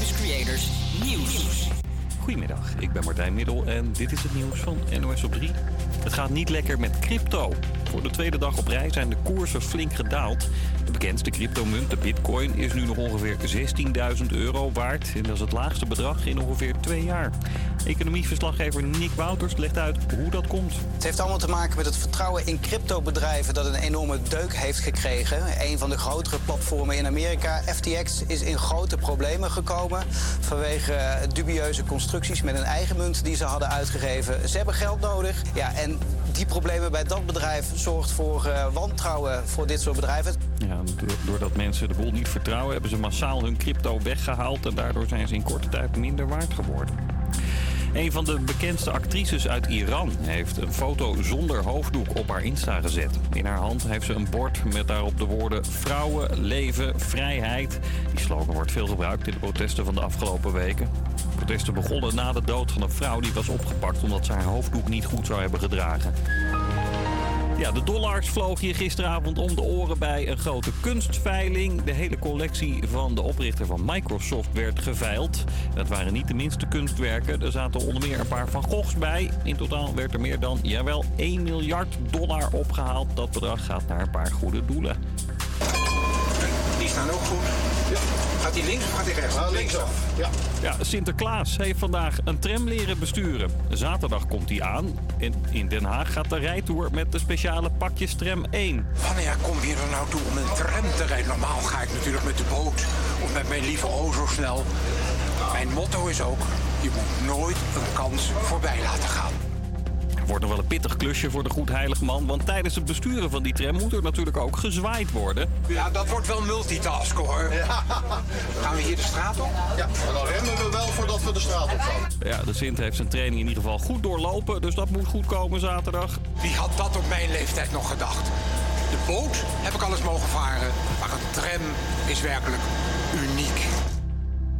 Campus Creators Nieuws. Goedemiddag, ik ben Martijn Middel en dit is het nieuws van NOS op 3. Het gaat niet lekker met crypto. Voor de tweede dag op rij zijn de koersen flink gedaald. De bekendste cryptomunt, de bitcoin, is nu nog ongeveer 16.000 euro waard. En dat is het laagste bedrag in ongeveer twee jaar. Economieverslaggever Nick Wouters legt uit hoe dat komt. Het heeft allemaal te maken met het vertrouwen in cryptobedrijven dat een enorme deuk heeft gekregen. Een van de grotere platformen in Amerika, FTX, is in grote problemen gekomen vanwege dubieuze constructies met een eigen munt die ze hadden uitgegeven. Ze hebben geld nodig. Ja, en die problemen bij dat bedrijf zorgt voor uh, wantrouwen voor dit soort bedrijven. Ja, doordat mensen de boel niet vertrouwen, hebben ze massaal hun crypto weggehaald en daardoor zijn ze in korte tijd minder waard geworden. Een van de bekendste actrices uit Iran heeft een foto zonder hoofddoek op haar Insta gezet. In haar hand heeft ze een bord met daarop de woorden vrouwen, leven, vrijheid. Die slogan wordt veel gebruikt in de protesten van de afgelopen weken. De protesten begonnen na de dood van een vrouw die was opgepakt omdat ze haar hoofddoek niet goed zou hebben gedragen. Ja, de dollars vloog hier gisteravond om de oren bij een grote kunstveiling. De hele collectie van de oprichter van Microsoft werd geveild. Dat waren niet de minste kunstwerken. Er zaten onder meer een paar Van Goghs bij. In totaal werd er meer dan, jawel, 1 miljard dollar opgehaald. Dat bedrag gaat naar een paar goede doelen. Die staan ook goed. Ja. Gaat hij links of gaat hij rechts? Linksaf. Ja. Ja, Sinterklaas heeft vandaag een tram leren besturen. Zaterdag komt hij aan. En in Den Haag gaat de rijtour met de speciale pakjes tram 1. Wanneer kom je er nou toe om een tram te rijden? Normaal ga ik natuurlijk met de boot of met mijn lieve O zo snel. Mijn motto is ook, je moet nooit een kans voorbij laten gaan. Wordt nog wel een pittig klusje voor de goed heilig man. Want tijdens het besturen van die tram moet er natuurlijk ook gezwaaid worden. Ja, dat wordt wel multitask hoor. Gaan we hier de straat op? Ja, maar dan remmen we wel voordat we de straat op gaan. Ja, de Sint heeft zijn training in ieder geval goed doorlopen. Dus dat moet goed komen zaterdag. Wie had dat op mijn leeftijd nog gedacht? De boot heb ik al eens mogen varen, maar een tram is werkelijk uniek.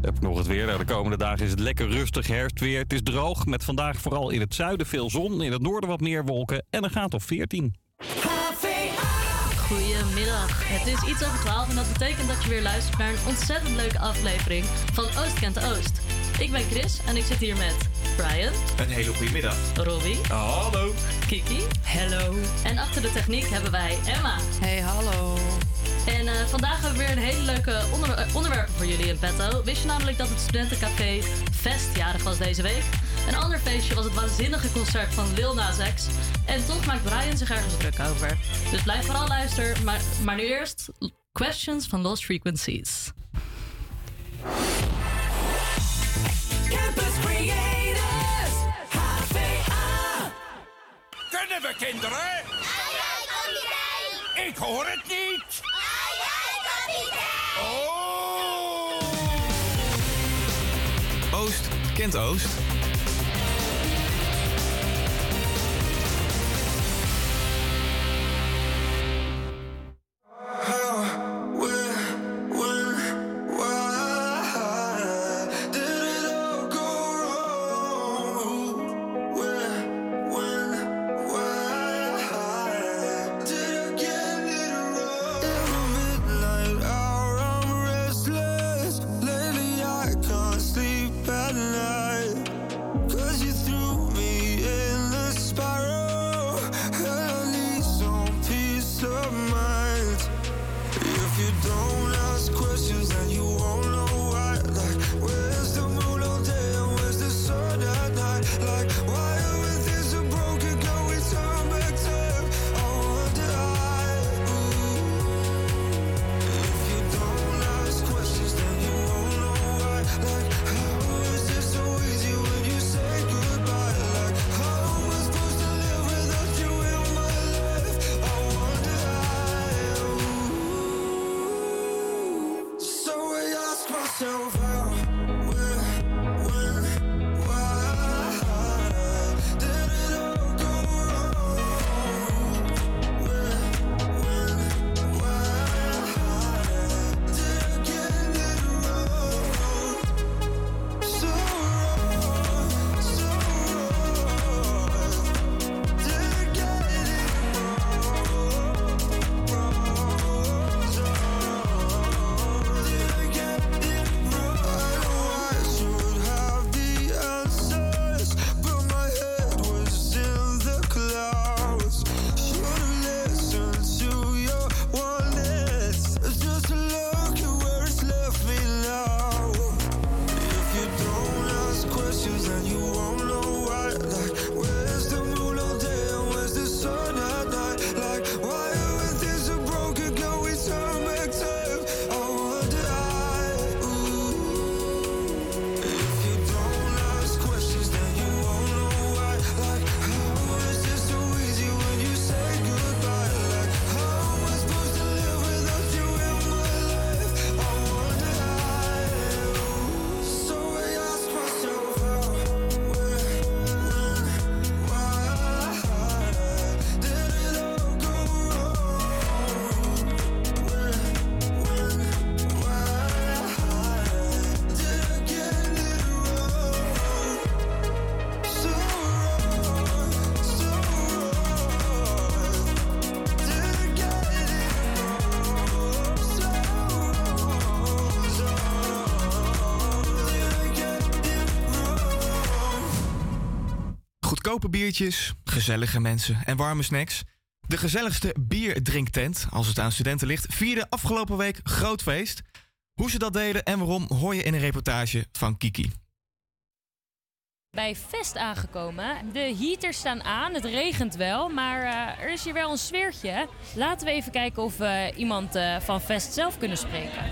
Heb ik nog het weer. Nou, De komende dagen is het lekker rustig herfstweer. Het is droog, met vandaag vooral in het zuiden veel zon. In het noorden wat meer wolken en een gaat op 14. Goedemiddag. Het is iets over 12 en dat betekent dat je weer luistert naar een ontzettend leuke aflevering van Oost kent de Oost. Ik ben Chris en ik zit hier met Brian, Een hele goede middag. Robbie, Hallo. Kiki. Hello. En achter de techniek hebben wij Emma. Hey, hallo. En eh, vandaag hebben we weer een hele leuke onder- eh, onderwerpen voor jullie in petto. Wist je namelijk dat het studentencafé Fest jarig was deze week? Een ander feestje was het waanzinnige concert van Lil Nas X. En toch maakt Brian zich ergens druk over. Dus blijf vooral luisteren. Maar, maar nu eerst questions van Lost Frequencies. Campus Creators, HVA. Kunnen we kinderen? Ik hoor het niet. Oh! Oost kent Oost. Goedkope biertjes, gezellige mensen en warme snacks. De gezelligste bierdrinktent, als het aan studenten ligt, vierde afgelopen week groot feest. Hoe ze dat deden en waarom hoor je in een reportage van Kiki. Bij Vest aangekomen. De heaters staan aan, het regent wel, maar eh, er is hier wel een sfeertje. Laten we even kijken of we iemand eh, van Vest zelf kunnen spreken.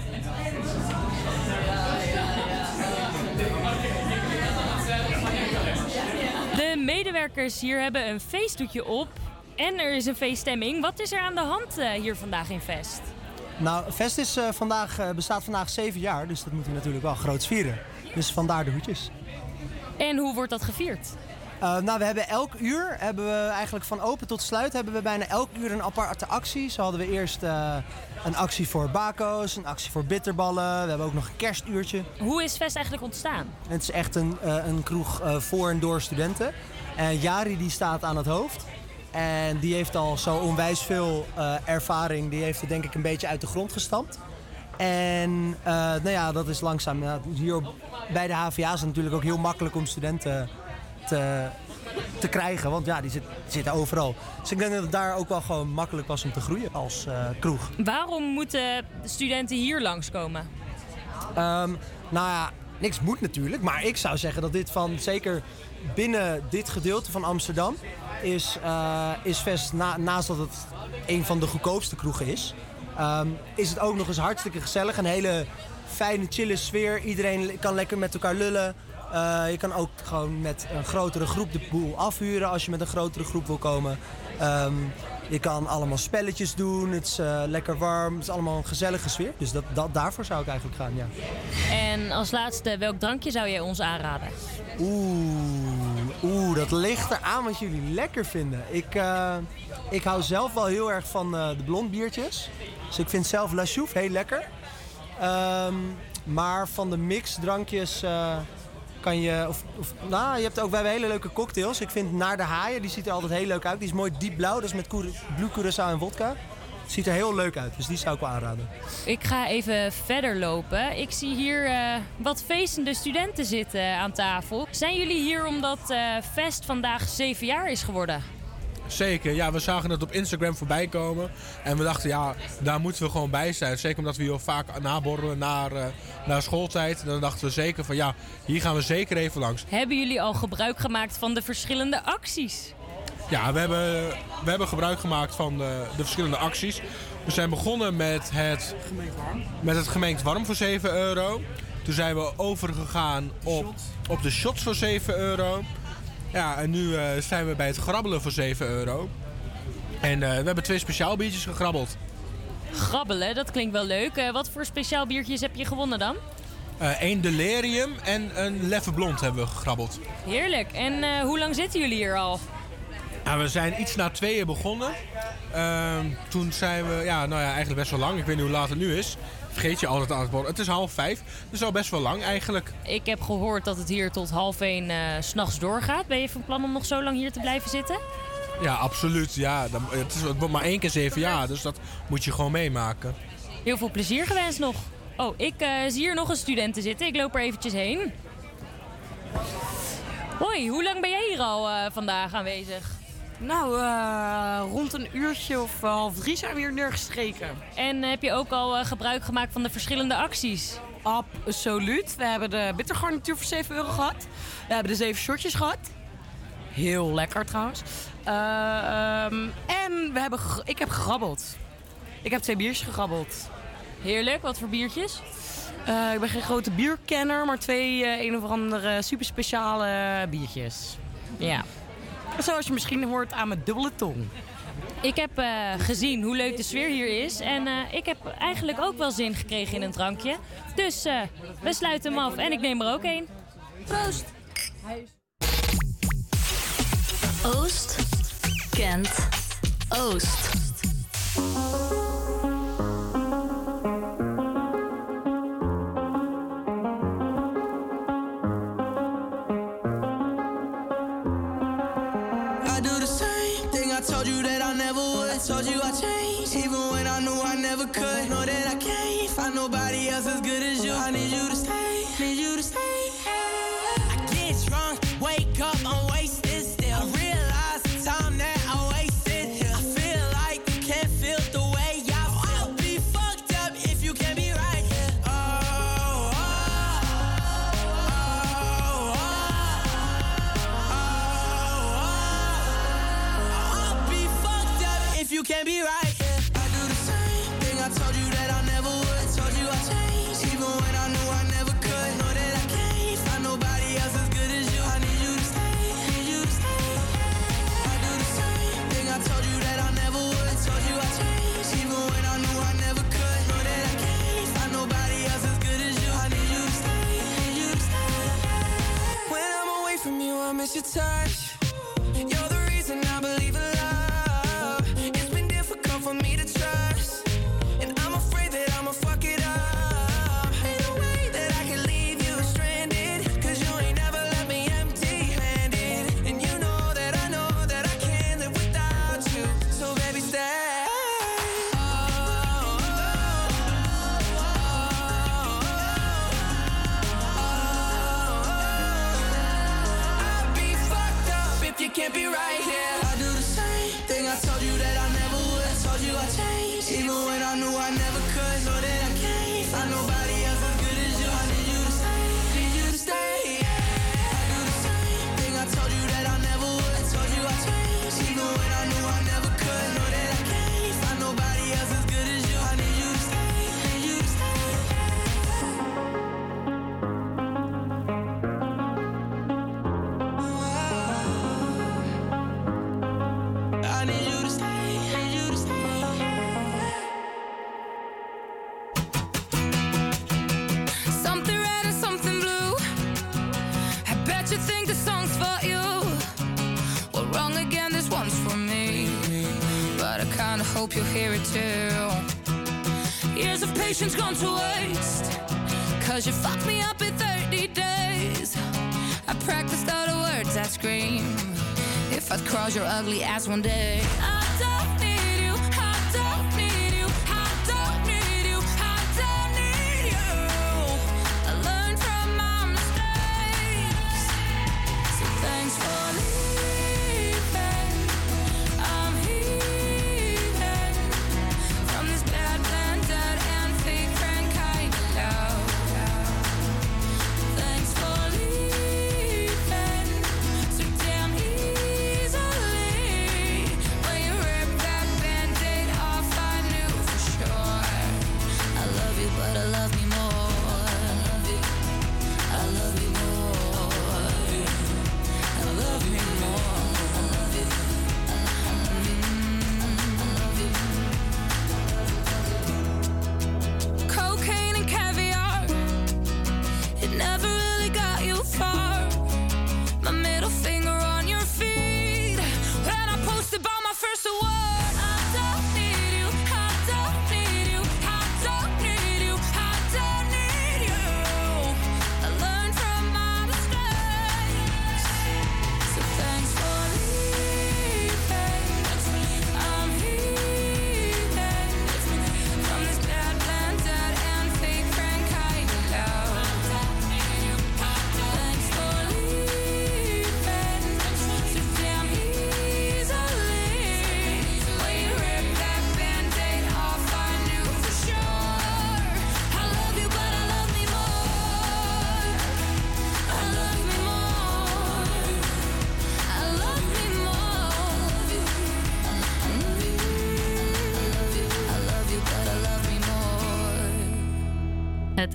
Medewerkers hier hebben een feestdoekje op en er is een feeststemming. Wat is er aan de hand eh, hier vandaag in Vest? Nou, Vest is, eh, vandaag, eh, bestaat vandaag zeven jaar, dus dat moeten we natuurlijk wel groots vieren. Dus vandaar de hoedjes. En hoe wordt dat gevierd? Nou, we hebben elk uur, hebben we eigenlijk van open tot sluit, hebben we bijna elk uur een aparte actie. Zo hadden we eerst een actie voor bako's, een actie voor bitterballen. We hebben ook nog een kerstuurtje. Hoe is Vest eigenlijk ontstaan? Het is echt een, een kroeg voor en door studenten. En Jari die staat aan het hoofd. En die heeft al zo onwijs veel eh, ervaring. Die heeft het denk ik een beetje uit de grond gestampt. En eh, nou ja, dat is langzaam. ja, hier bij de HVA is het natuurlijk ook heel makkelijk om studenten te, te krijgen. Want ja, die zit- zitten overal. Dus ik denk dat het daar ook wel gewoon makkelijk was om te groeien als eh, kroeg. Waarom moeten de studenten hier langskomen? Ehm, nou ja, niks moet natuurlijk. Maar ik zou zeggen dat dit van, zeker binnen dit gedeelte van Amsterdam, is, eh, is Vest, na, naast dat het een van de goedkoopste kroegen is, ehm, is het ook nog eens hartstikke gezellig. Een hele fijne, chille sfeer. Iedereen kan lekker met elkaar lullen. Eh, je kan ook gewoon met een grotere groep de boel afhuren als je met een grotere groep wil komen. Ehm, je kan allemaal spelletjes doen. Het is eh, lekker warm. Het is allemaal een gezellige sfeer. Dus dat, dat, daarvoor zou ik eigenlijk gaan, ja. En als laatste, welk drankje zou jij ons aanraden? Oeh, oeh, dat ligt eraan wat jullie lekker vinden. Ik, eh, ik hou zelf wel heel erg van eh, de blond biertjes. Dus ik vind zelf La Chouffe heel lekker. Ehm, maar van de mixdrankjes eh, kan je... Of, of, nou, je hebt ook, wij hebben hele leuke cocktails. Ik vind Naar de Haaien, die ziet er altijd heel leuk uit. Die is mooi diep blauw, dat is met blue curaçao en vodka. Ziet er heel leuk uit, dus die zou ik wel aanraden. Ik ga even verder lopen. Ik zie hier eh, wat feestende studenten zitten aan tafel. Zijn jullie hier omdat eh Fest vandaag zeven jaar is geworden? Zeker, ja, we zagen het op Instagram voorbij komen. En we dachten, ja, daar moeten we gewoon bij zijn. Zeker omdat we heel vaak naborrelen naar, eh, naar schooltijd. En dan dachten we zeker van, ja, hier gaan we zeker even langs. Hebben jullie al gebruik gemaakt van de verschillende acties? Ja, we hebben, we hebben gebruik gemaakt van de, de verschillende acties. We zijn begonnen met het, met het gemengd warm voor 7 euro. Toen zijn we overgegaan op, op de shots voor 7 euro. Ja, en nu eh, zijn we bij het grabbelen voor 7 euro. En eh, we hebben twee speciaal biertjes gegrabbeld. Grabbelen, dat klinkt wel leuk. Eh, wat voor speciaal biertjes heb je gewonnen dan? Eén delirium en een leffe blond hebben we gegrabbeld. Heerlijk. En hoe lang zitten jullie hier al? Ja, we zijn iets na tweeën begonnen. Ehm, toen zijn we, ja, nou ja, eigenlijk best wel lang. Ik weet niet hoe laat het nu is. Vergeet je altijd aan het worden. Het is half vijf, dus al best wel lang eigenlijk. Ik heb gehoord dat het hier tot half één eh, s s'nachts doorgaat. Ben je van plan om nog zo lang hier te blijven zitten? Ja, absoluut. Ja, dan, het, is, het maar één keer zeven jaar, dus dat moet je gewoon meemaken. Heel veel plezier gewenst nog. Oh, ik eh, zie hier nog een studenten zitten. Ik loop er eventjes heen. Hoi, hoe lang ben jij hier al eh, vandaag aanwezig? Nou, eh, rond een uurtje of eh, half drie zijn we hier neergestreken. En heb je ook al eh, gebruik gemaakt van de verschillende acties? Absoluut. We hebben de bittergarnituur voor 7 euro gehad. We hebben de zeven shortjes gehad. Heel lekker trouwens. Eh, ehm, en we hebben ik heb gegrabbeld. Ik heb twee biertjes gegrabbeld. Heerlijk, wat voor biertjes? Eh, ik ben geen grote bierkenner, maar twee eh, een of andere super speciale biertjes. Ja. Zoals je misschien hoort aan mijn dubbele tong. Ik heb eh, gezien hoe leuk de sfeer hier is. En eh, ik heb eigenlijk ook wel zin gekregen in een drankje. Dus eh, we sluiten hem af en ik neem er ook een. Proost! Oost kent Oost. Nobody else as good as you. I need you to stay, It's your time hope you'll hear it too. Years of patience gone to waste. Cause you fucked me up in 30 days. I practiced all the words I scream. If I'd cross your ugly ass one day. I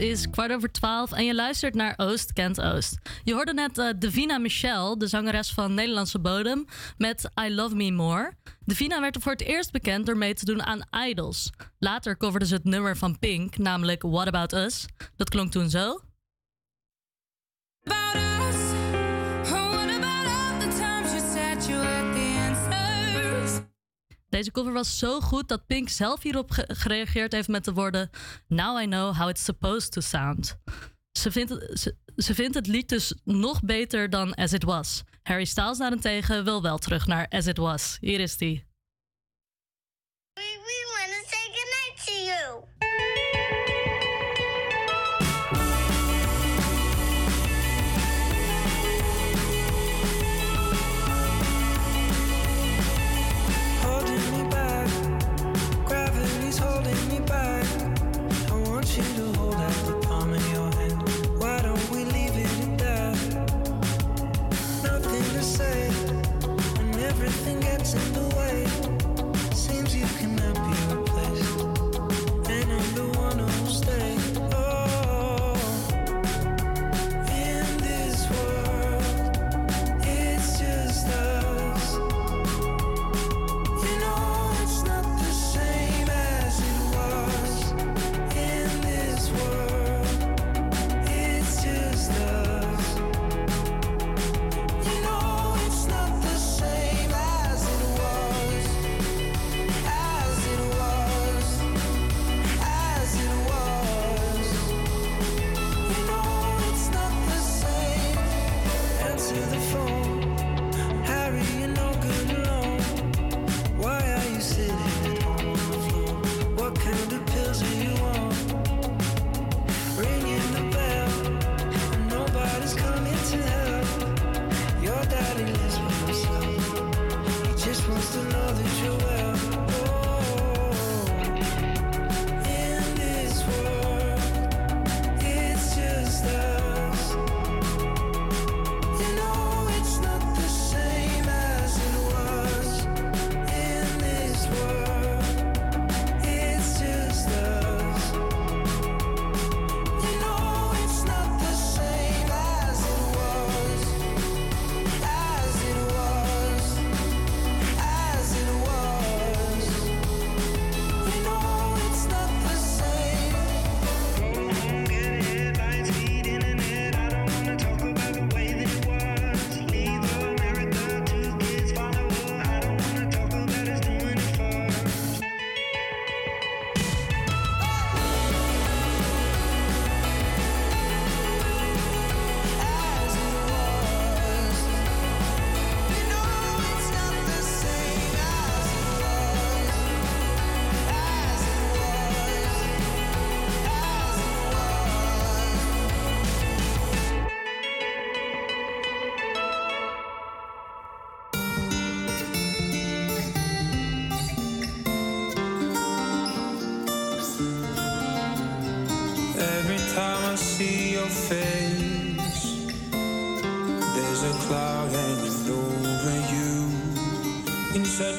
is kwart over twaalf en je luistert naar Oost Kent Oost. Je hoorde net uh, Davina de zangeres van Nederlandse Bodem, met I Love Me More. Davina werd er voor het eerst bekend door mee te doen aan Idols. Later coverde ze het nummer van Pink, namelijk What About Us. Dat klonk toen zo. Deze cover was zo goed dat Pink zelf hierop gereageerd heeft met de woorden: Now I know how it's supposed to sound. Ze vindt, ze, ze vindt het lied dus nog beter dan As It Was. Harry Styles daarentegen wil wel terug naar As It Was. Hier is die. to lose.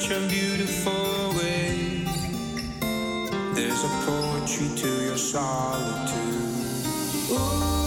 Such a beautiful way. There's a poetry to your solitude. Ooh,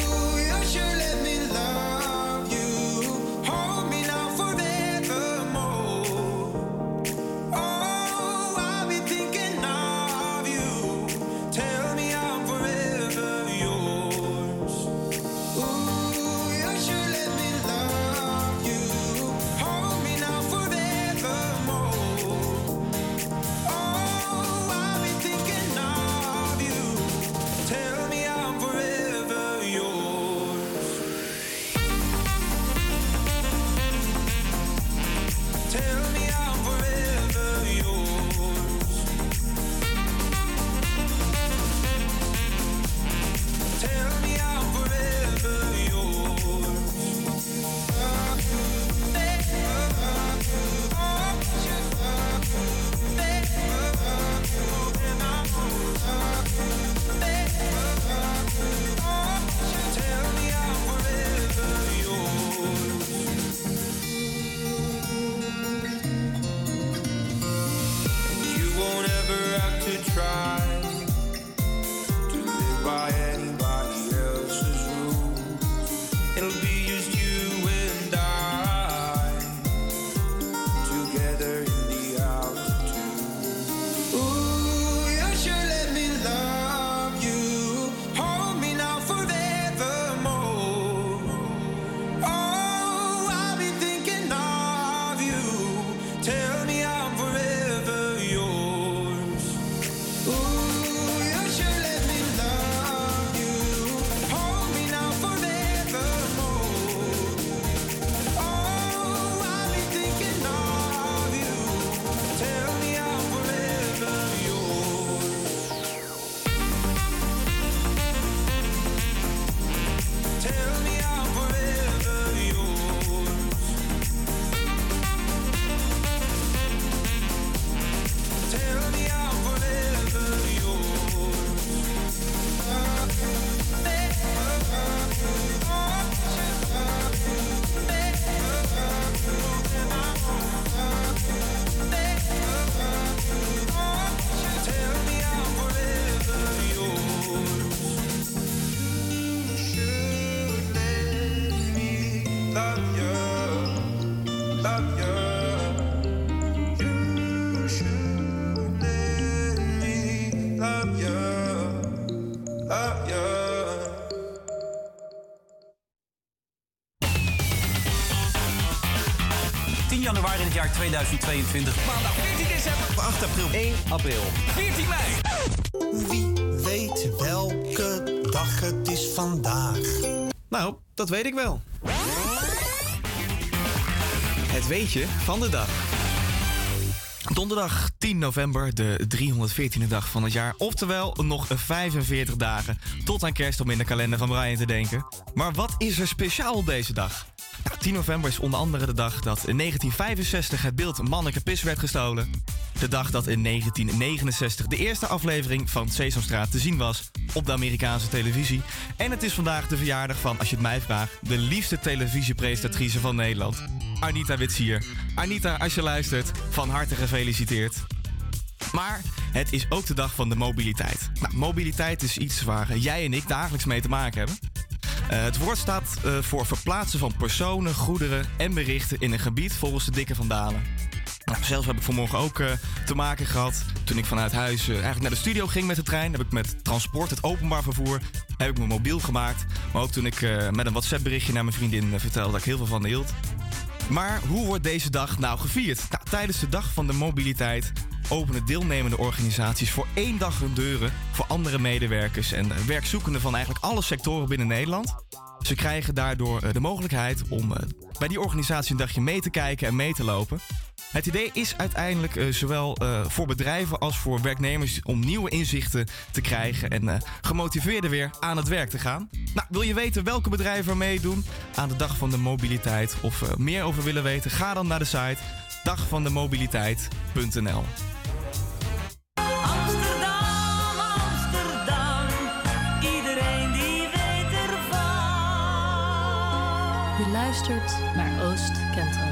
jaar 2022. Maandag 14 december. 8 april. 1 april. 14 mei. Wie weet welke dag het is vandaag? Nou, dat weet ik wel. Het weetje van de dag. Donderdag 10 november, de 314e dag van het jaar. Oftewel nog 45 dagen tot aan kerst om in de kalender van Brian te denken. Maar wat is er speciaal op deze dag? Nou, 10 november is onder andere de dag dat in 1965 het beeld Manneke Pis werd gestolen. De dag dat in 1969 de eerste aflevering van Sesamstraat te zien was op de Amerikaanse televisie. En het is vandaag de verjaardag van, als je het mij vraagt, de liefste televisiepresentatrice van Nederland. Anita Witsier. Anita, als je luistert, van harte gefeliciteerd. Maar het is ook de dag van de mobiliteit. Nou, mobiliteit is iets waar jij en ik dagelijks mee te maken hebben. Eh, het woord staat eh, voor verplaatsen van personen, goederen en berichten in een gebied volgens de dikke van Dalen. Nou, zelf heb ik vanmorgen ook eh, te maken gehad. Toen ik vanuit huis eigenlijk naar de studio ging met de trein, heb ik met transport, het openbaar vervoer, heb ik mijn mobiel gemaakt. Maar ook toen ik met een WhatsApp berichtje naar mijn vriendin vertelde dat ik heel veel van hield. Maar hoe wordt deze dag nou gevierd? Nou, tijdens de dag van de mobiliteit openen deelnemende organisaties voor één dag hun deuren voor andere medewerkers en werkzoekenden van eigenlijk alle sectoren binnen Nederland. Ze krijgen daardoor eh, de mogelijkheid om eh, bij die organisatie een dagje mee te kijken en mee te lopen. Het idee is uiteindelijk eh, zowel voor bedrijven als voor werknemers om nieuwe inzichten te krijgen en gemotiveerder weer aan het werk te gaan. Nou, wil je weten welke bedrijven er meedoen aan de Dag van de Mobiliteit of meer over willen weten? Ga dan naar de site dagvandemobiliteit.nl. Amsterdam, Amsterdam, iedereen die weet ervan. U luistert naar Oost-Kenton.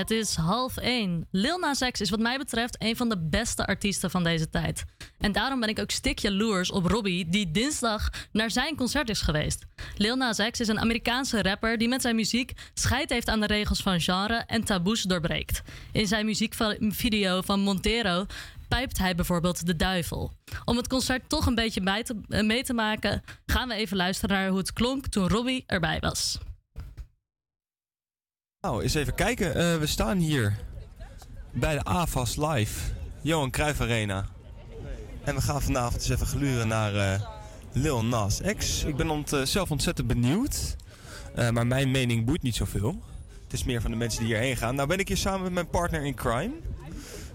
Het is half één. Lil Nas X is wat mij betreft een van de beste artiesten van deze tijd. En daarom ben ik ook stik jaloers op Robbie, die dinsdag naar zijn concert is geweest. Lil Nas X is een Amerikaanse rapper die met zijn muziek scheid heeft aan de regels van genre en taboes doorbreekt. In zijn muziekvideo van Montero pijpt hij bijvoorbeeld de duivel. Om het concert toch een beetje eh, mee te maken, gaan we even luisteren naar hoe het klonk toen Robbie erbij was. Nou, eens even kijken. Eh, we staan hier bij de AFAS Live, Johan Cruijff Arena. En we gaan vanavond eens even gluren naar eh, Lil Nas X. Ik ben eh, zelf ontzettend benieuwd. Maar mijn mening boeit niet zoveel. Het is meer van de mensen die hierheen gaan. Nou ben ik hier samen met mijn partner in crime.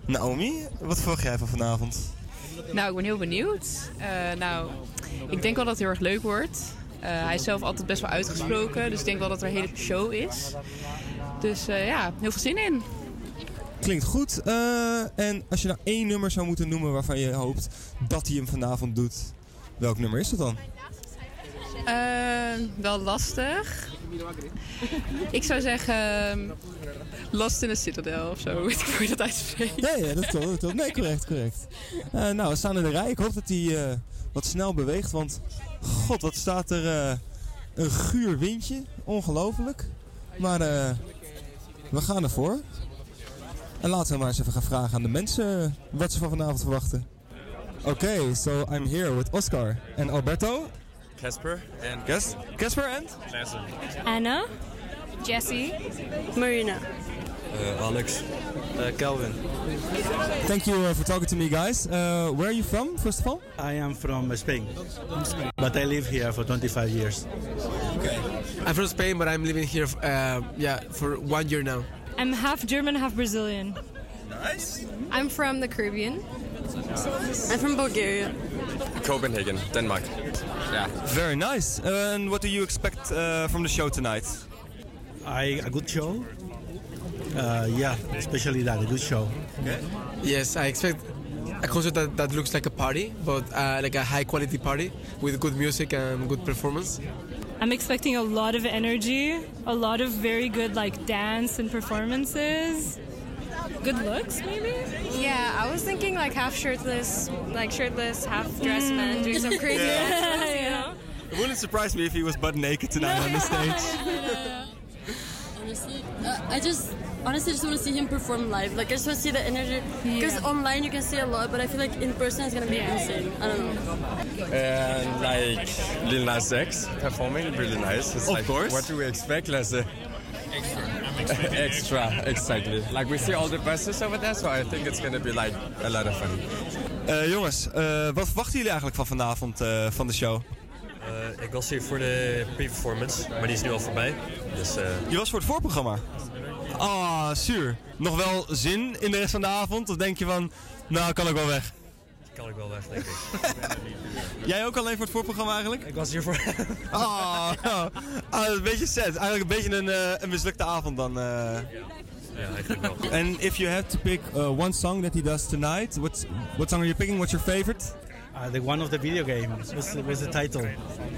Naomi, wat verwacht jij van vanavond? Nou, ik ben heel benieuwd. Nou, ik denk wel dat het heel erg leuk wordt. Hij is zelf altijd best wel uitgesproken, dus ik denk wel dat er een hele show is. Dus eh, ja, heel veel zin in. Klinkt goed. Eh, en als je nou één nummer zou moeten noemen waarvan je hoopt dat hij hem vanavond doet, welk nummer is het dan? Eh, wel lastig. Ik zou zeggen ehm, Lost in a Citadel of zo. Weet ik hoe je dat uitspreekt. Ja, ja, dat klopt. Dat. Nee, correct, correct. Nou, we staan in de rij. Ik hoop dat hij wat snel beweegt, want god, wat staat er een guur windje. Ongelooflijk. Maar we gaan ervoor. En laten we maar eens even gaan vragen aan de mensen wat ze van vanavond verwachten. Oké, so I'm here with Oscar en Alberto. Casper and Casper and Anna. Jessie. Marina. Uh, Alex. Calvin. Thank you uh, for talking to me, guys. Uh, where are you from, first of all? I am from uh, Spain, but I live here for 25 years. Okay. I'm from Spain, but I'm living here, uh, yeah, for one year now. I'm half German, half Brazilian. Nice. I'm from the Caribbean. I'm from Bulgaria. Copenhagen, Denmark. Yeah. Very nice. Uh, and what do you expect uh, from the show tonight? I a good show. Uh, yeah, especially that a good show. Yes, I expect a concert that, that looks like a party, but uh, like a high quality party with good music and good performance. I'm expecting a lot of energy, a lot of very good like dance and performances. Good looks, maybe? Yeah, I was thinking like half shirtless, like shirtless, half dressed men doing some crazy Yeah. dances, you know? It wouldn't surprise me if he was butt naked tonight on the stage. Honestly, uh, I just honestly just want to see him perform live. Like I just want to see the energy. Because online you can see a lot, but I feel like in person it's gonna be insane. I don't know. And like Lil Nas X performing, really nice. It's Of like, course. What do we expect, Lasse? Extra. Extra, exactly. Like we see all the buses over there, so I think it's gonna be like a lot of fun. Eh, jongens, eh, wat verwachten jullie eigenlijk van vanavond eh, van de show? Eh, ik was hier voor de pre-performance, maar die is nu al voorbij. Dus, eh, Je was voor het voorprogramma? Ah, zuur. Nog wel zin in de rest van de avond? Of denk je van, nou kan ik wel weg? kan ik wel weg, denk ik. Jij ook alleen voor het voorprogramma eigenlijk? Ik was hier voor. Ah, ah, een beetje sad. Eigenlijk een beetje een, eh, een mislukte avond dan. eh. Ja, eigenlijk wel. And if you had to pick uh, one song that he does tonight, what what song are you picking? What's your favorite? Uh, the one of the video game. What's the, what's the title?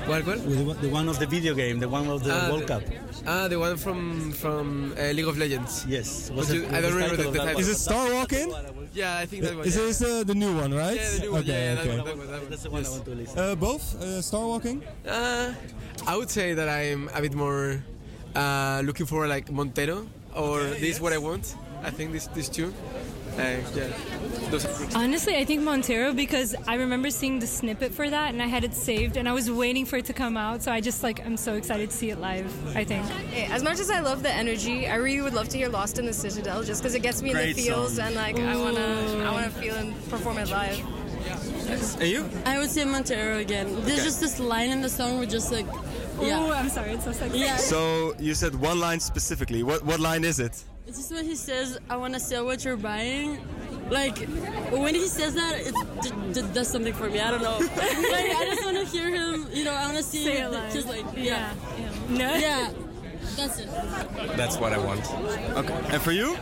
What, what? The, one- the one of the video game, the one of the Ah, World the- Cup. Ah, the one from from uh, League of Legends. Yes. What's you- the- I don't remember the, the title. Is it Star Walking? Yeah, I think that one. Is yeah. this uh, the new one, right? Yeah, the new one. Okay, yeah, that okay. one, that one, that one. That's the one I want to listen. Uh, both? Uh, Star Walking? Uh, I would say that I'm a bit more uh, looking for like Montero or this what I want. I think this this two. Yeah. Those are good. Honestly, I think Montero because I remember seeing the snippet for that and I had it saved and I was waiting for it to come out. So I just like I'm so excited to see it live. I think. As much as I love the energy, I really would love to hear "Lost in the Citadel" just because it gets me in the feels song. and like I wanna, I wanna feel and perform it live. And you? I would say Montero again. There's Okay. just this line in the song where just like, yeah. Ooh, I'm sorry, it's so sexy. Yeah. So you said one line specifically. What what line is it? It's just when he says, "I want to sell what you're buying." Like when he says that, it d- d- does something for me. I don't know. like I just want to hear him. You know, I want to see Say him just like yeah, Yeah. No? yeah. That's it. That's what I want. Okay. And for you?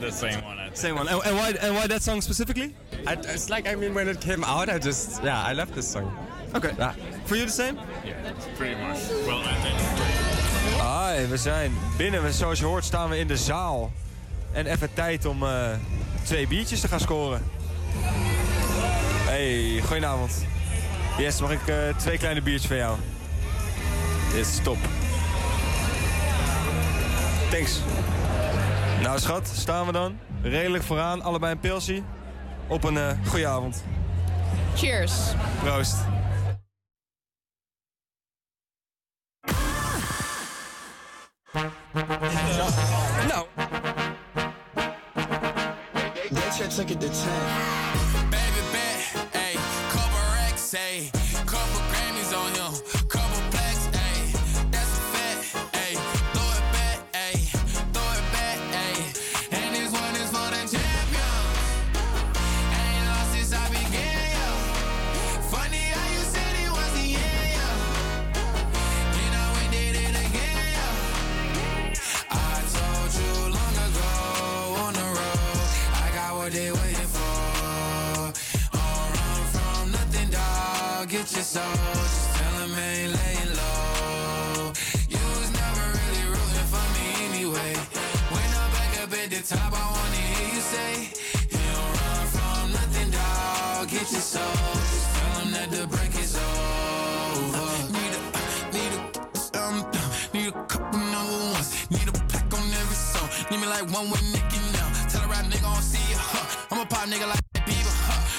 The same one. Same one. And, and why and why that song specifically? I, it's like I mean when it came out, I just yeah I love this song. Okay. Yeah. For you the same? Yeah, pretty much. Well, Hi, we zijn binnen. Zoals je hoort staan we in de zaal En even tijd om eh, twee biertjes te gaan scoren. Hey, goedenavond. Yes, mag ik eh, twee kleine biertjes van jou? Dit is top. Thanks. Nou schat, staan we dan. Redelijk vooraan, allebei een pilsie. Op een eh goede avond. Cheers. Proost. Nou. Get your ticket to 10. Baby bet, ayy, couple racks, ayy, soul, just tell 'em ain't laying low. You was never really rooting for me anyway. When I'm back up at the top, I wanna hear you say, You don't run from nothing, dog. Get your soul, just tell 'em that the break is over. Need a, need a, um, need a couple number ones. Need a plaque on every song. Need me like one with Nicky now. Tell a rap nigga I don't see you, huh? I'm a pop nigga like?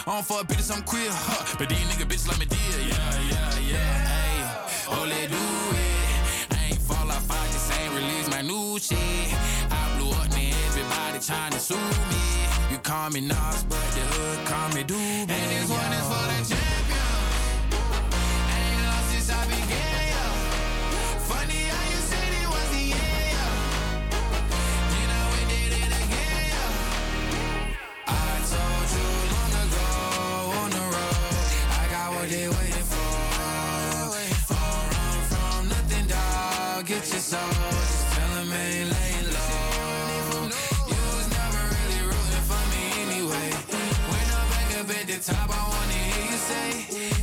I don't fuck bitches, I'm queer, huh? But these nigga bitches like me dear, yeah, yeah, yeah. Hey, oh, let do it. I ain't fall off, I just ain't release my new shit. I blew up, and everybody trying to sue me. You call me Nas, but the hood call me Doobie. And this one is for the soul, just tell 'em ain't laying low. You was never really rooting for me anyway. When I'm back up at the top, I wanna hear you say,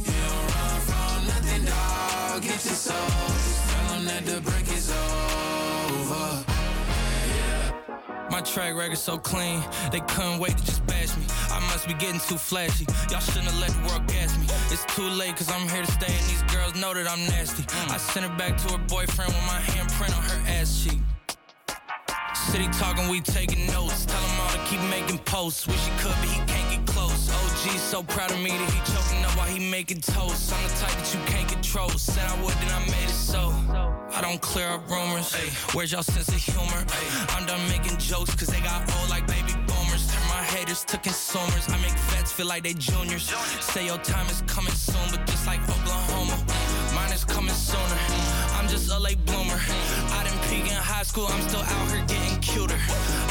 You don't run from nothing, dog. Get your soul, just that the break track record so clean, they couldn't wait to just bash me. I must be getting too flashy. Y'all shouldn't have let the world gas me. It's too late, cause I'm here to stay, and these girls know that I'm nasty. I sent it back to her boyfriend with my handprint on her ass cheek. City talking, we taking notes. Tell him all to keep making posts. Wish he could, but he can't get close. OG so proud of me that he choking up while he making toast. I'm the type that you can't control. Said I would, then I made it so. I don't clear up rumors. Where's y'all sense of humor? I'm done making jokes, cause they got old like baby boomers. Turn my haters to consumers. I make vets feel like they juniors. Say your time is coming soon, but just like Oklahoma, mine is coming sooner. I'm just a late bloomer. I didn't peak in high school, I'm still out here getting cuter.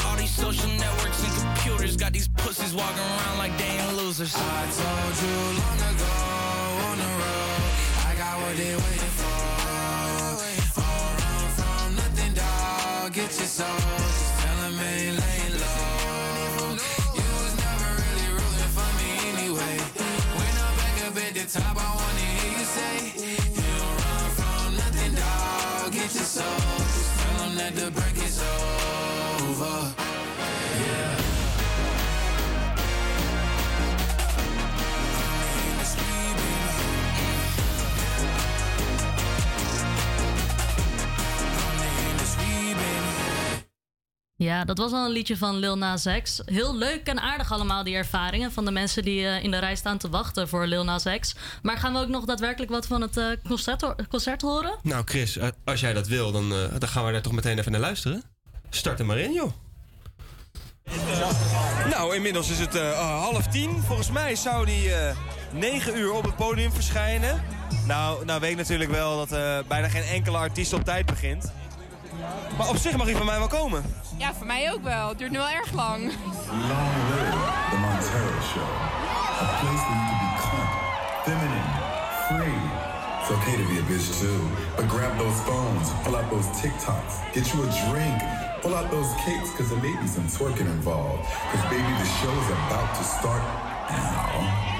All these social networks and computers got these pussies walking around like they ain't losers. I told you long ago on the road, I got what they waiting for. Get your soul, just tell 'em ain't laying low. You was never really rooting for me anyway. When I'm back up at the top, I wanna hear you say, You don't run from nothing, dog. Get your soul, just tell that the break is over. Ja, dat was al een liedje van Lil Nas X. Heel leuk en aardig allemaal, die ervaringen van de mensen die eh, in de rij staan te wachten voor Lil Nas X. Maar gaan we ook nog daadwerkelijk wat van het eh, concert, concert horen? Nou Chris, eh, als jij dat wil, dan, eh, dan gaan we daar toch meteen even naar luisteren. Start er maar in, joh. Nou, inmiddels is het half tien. Volgens mij zou die eh, negen uur op het podium verschijnen. Nou, nou weet ik natuurlijk wel dat eh, bijna geen enkele artiest op tijd begint. Maar op zich mag hij van mij wel komen. Ja, voor mij ook wel. Het duurt nu wel erg lang. Long live the Montero Show. A place where you can be calm, feminine, free. It's okay to be a bitch too. But grab those phones, pull out those TikToks, get you a drink, pull out those cakes, cause there may be some twerking involved. Cause baby, the show is about to start now.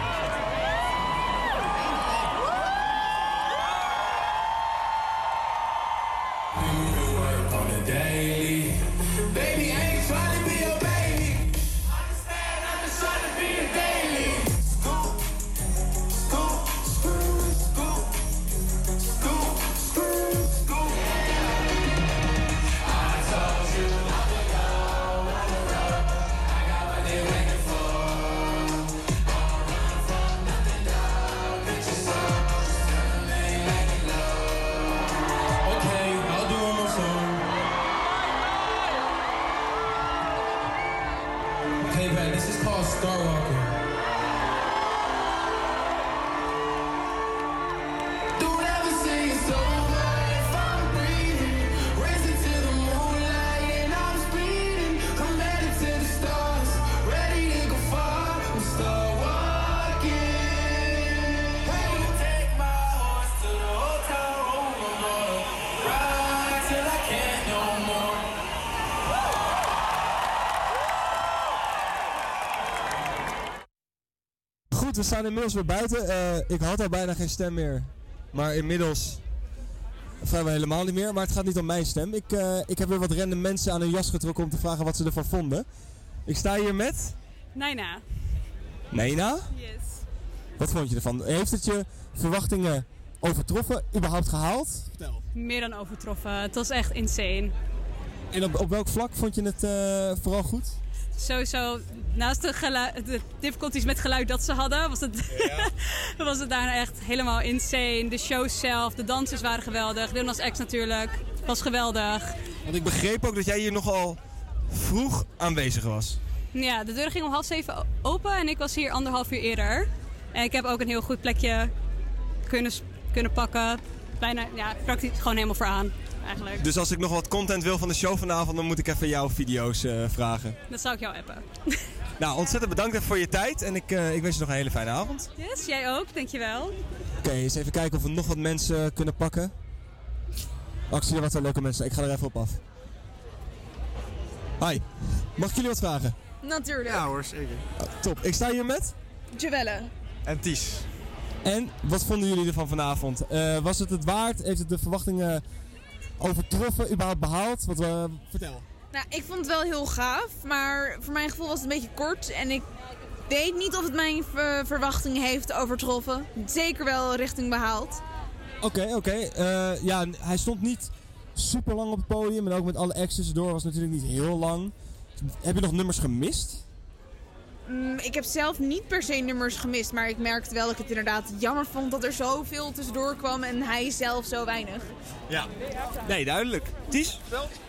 Staan inmiddels weer buiten. Eh, ik had al bijna geen stem meer. Maar inmiddels vrijwel helemaal niet meer. Maar het gaat niet om mijn stem. Ik, eh, ik heb weer wat random mensen aan hun jas getrokken om te vragen wat ze ervan vonden. Ik sta hier met Nina. Nena. Yes. Wat vond je ervan? Heeft het je verwachtingen overtroffen? Überhaupt gehaald? Meer dan overtroffen. Het was echt insane. En op, op welk vlak vond je het eh, vooral goed? Sowieso, naast de, de difficulties met geluid dat ze hadden, was het, was het daarna echt helemaal insane. De show zelf, de dansers waren geweldig. Lil Nas X natuurlijk, was geweldig. Want ik begreep ook dat jij hier nogal vroeg aanwezig was. Ja, de deur ging om half zeven open en ik was hier anderhalf uur eerder. En ik heb ook een heel goed plekje kunnen, kunnen pakken. Bijna, ja, praktisch gewoon helemaal voor aan, eigenlijk. Dus als ik nog wat content wil van de show vanavond, dan moet ik even jouw video's eh, vragen. Dat zou ik jou appen. Nou, ontzettend bedankt even voor je tijd en ik, eh, ik wens je nog een hele fijne avond. Yes, jij ook, dankjewel. Oké, eens even kijken of we nog wat mensen kunnen pakken. Oh, ik zie er wat leuke mensen. Ik ga er even op af. Hi, mag ik jullie wat vragen? Natuurlijk. Ja hoor, zeker. top. Ik sta hier met... Jewelle. En Ties. En wat vonden jullie ervan vanavond? Eh, was het het waard? Heeft het de verwachtingen overtroffen? Überhaupt behaald? Wat, eh, vertel. Nou, ik vond het wel heel gaaf, maar voor mijn gevoel was het een beetje kort. En ik weet niet of het mijn ver- verwachtingen heeft overtroffen. Zeker wel richting behaald. Oké, oké. Eh, ja, hij stond niet super lang op het podium. En ook met alle acts tussendoor was het natuurlijk niet heel lang. Heb je nog nummers gemist? Mm, ik heb zelf niet per se nummers gemist, maar ik merkte wel dat ik het inderdaad jammer vond dat er zoveel tussendoor kwam en hij zelf zo weinig. Ja. Nee, duidelijk. Ties?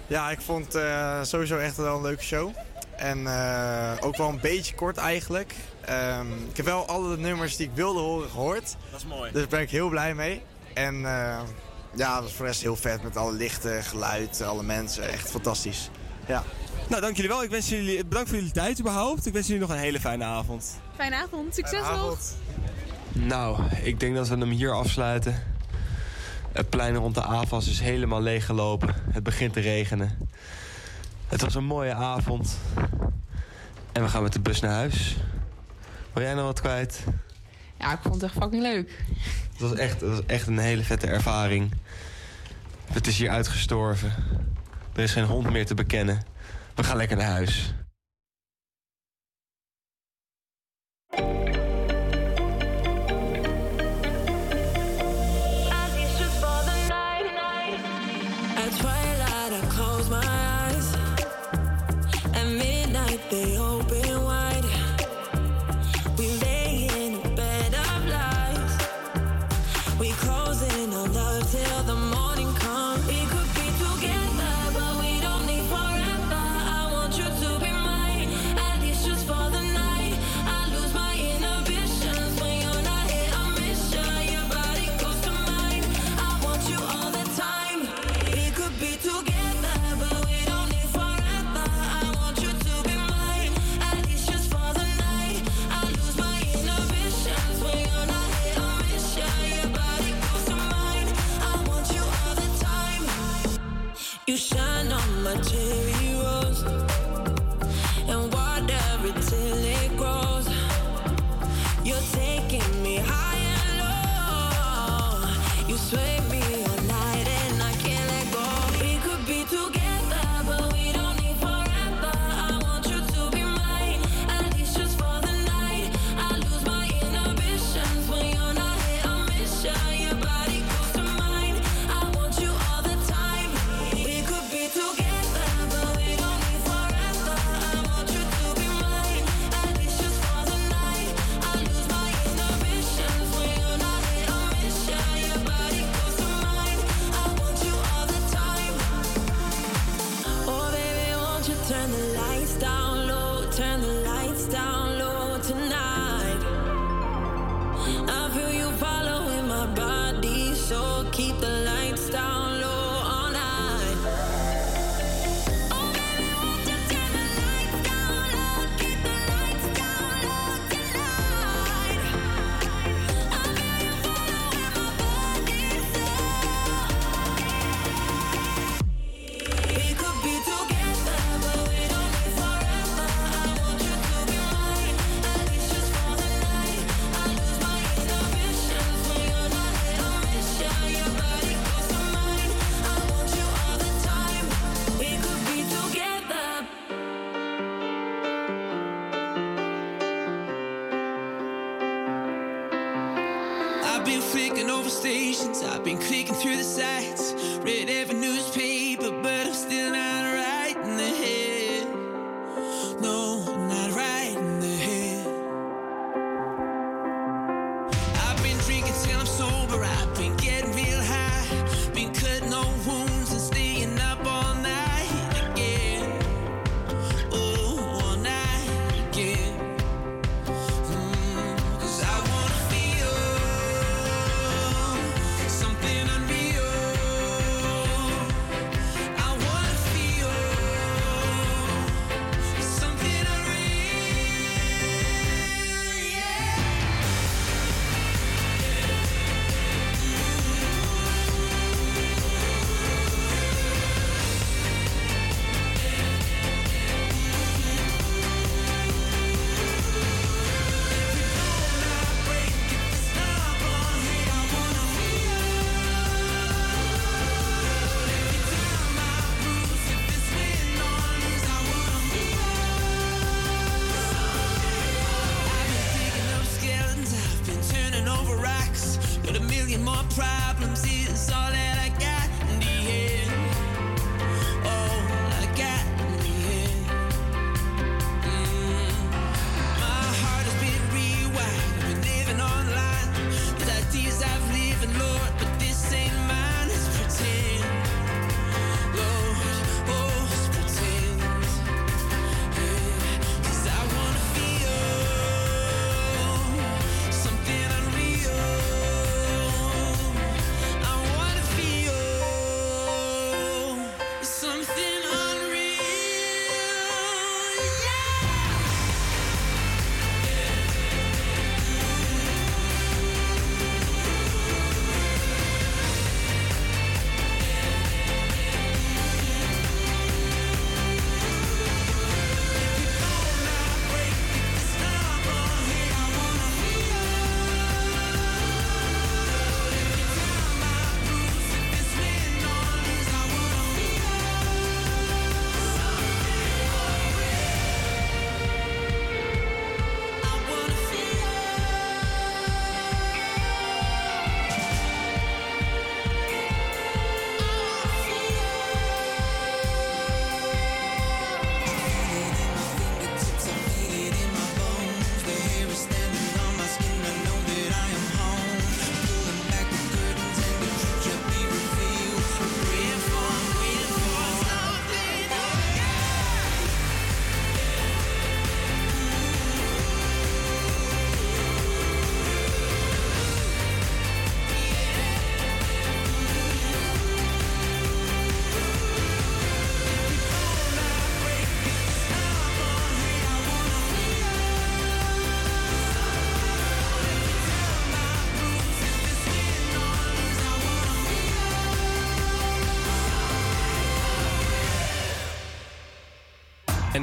Ja, ik vond eh, sowieso echt wel een leuke show. En eh, ook wel een beetje kort eigenlijk. Ehm, ik heb wel alle nummers die ik wilde horen gehoord. Dat is mooi. Dus daar ben ik heel blij mee. En eh, ja, dat was voor de rest heel vet met alle lichten, geluid, alle mensen. Echt fantastisch. Ja. Nou, dank jullie wel. Ik wens jullie, bedankt voor jullie tijd überhaupt. Ik wens jullie nog een hele fijne avond. Fijne avond, succes nog! Nou, ik denk dat we hem hier afsluiten. Het plein rond de AFAS is helemaal leeggelopen. Het begint te regenen. Het was een mooie avond. En we gaan met de bus naar huis. Wil jij nog wat kwijt? Ja, ik vond het echt fucking leuk. Het was echt, het was echt een hele vette ervaring. Het is hier uitgestorven. Er is geen hond meer te bekennen. We gaan lekker naar huis.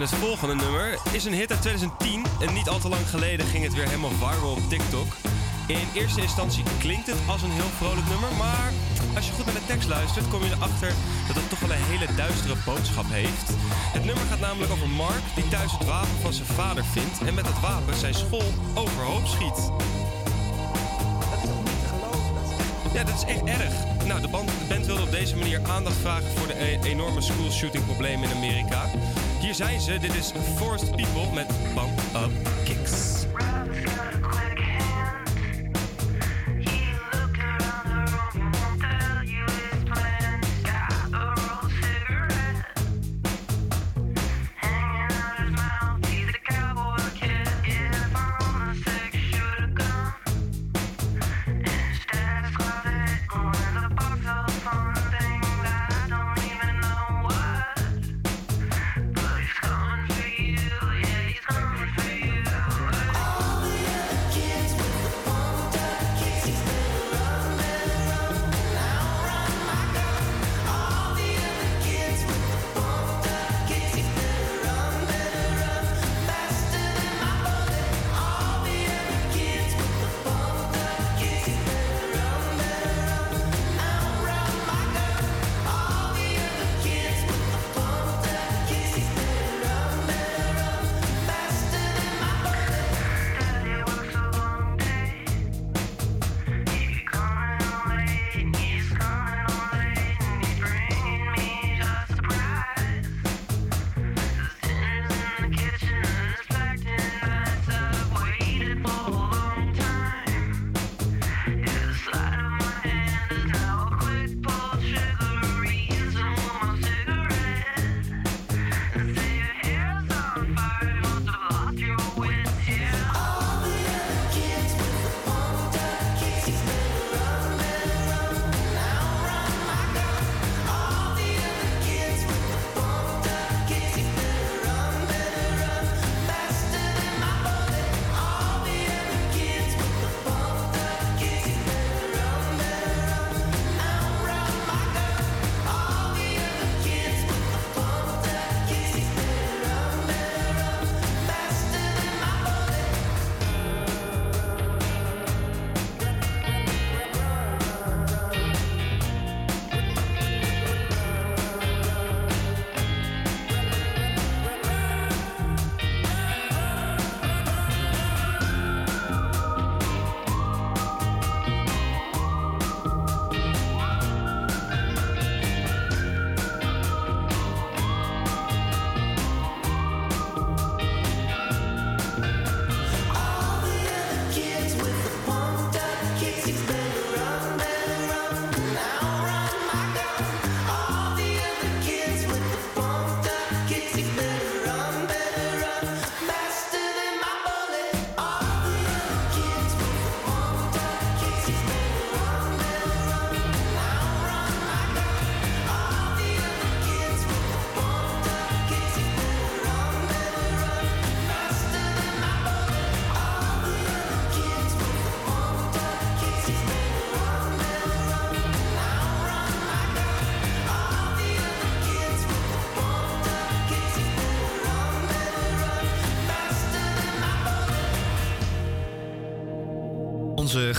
Het volgende nummer is een hit uit 2010. En niet al te lang geleden ging het weer helemaal viral op TikTok. In eerste instantie klinkt het als een heel vrolijk nummer. Maar als je goed naar de tekst luistert, kom je erachter dat het toch wel een hele duistere boodschap heeft. Het nummer gaat namelijk over Mark, die thuis het wapen van zijn vader vindt. En met dat wapen zijn school overhoop schiet. Ja, dat is echt erg. Nou, de band, de wilde op deze manier aandacht vragen voor de e- enorme schoolshooting problemen in Amerika. Zijn ze. Dit is Forced People met Pump Up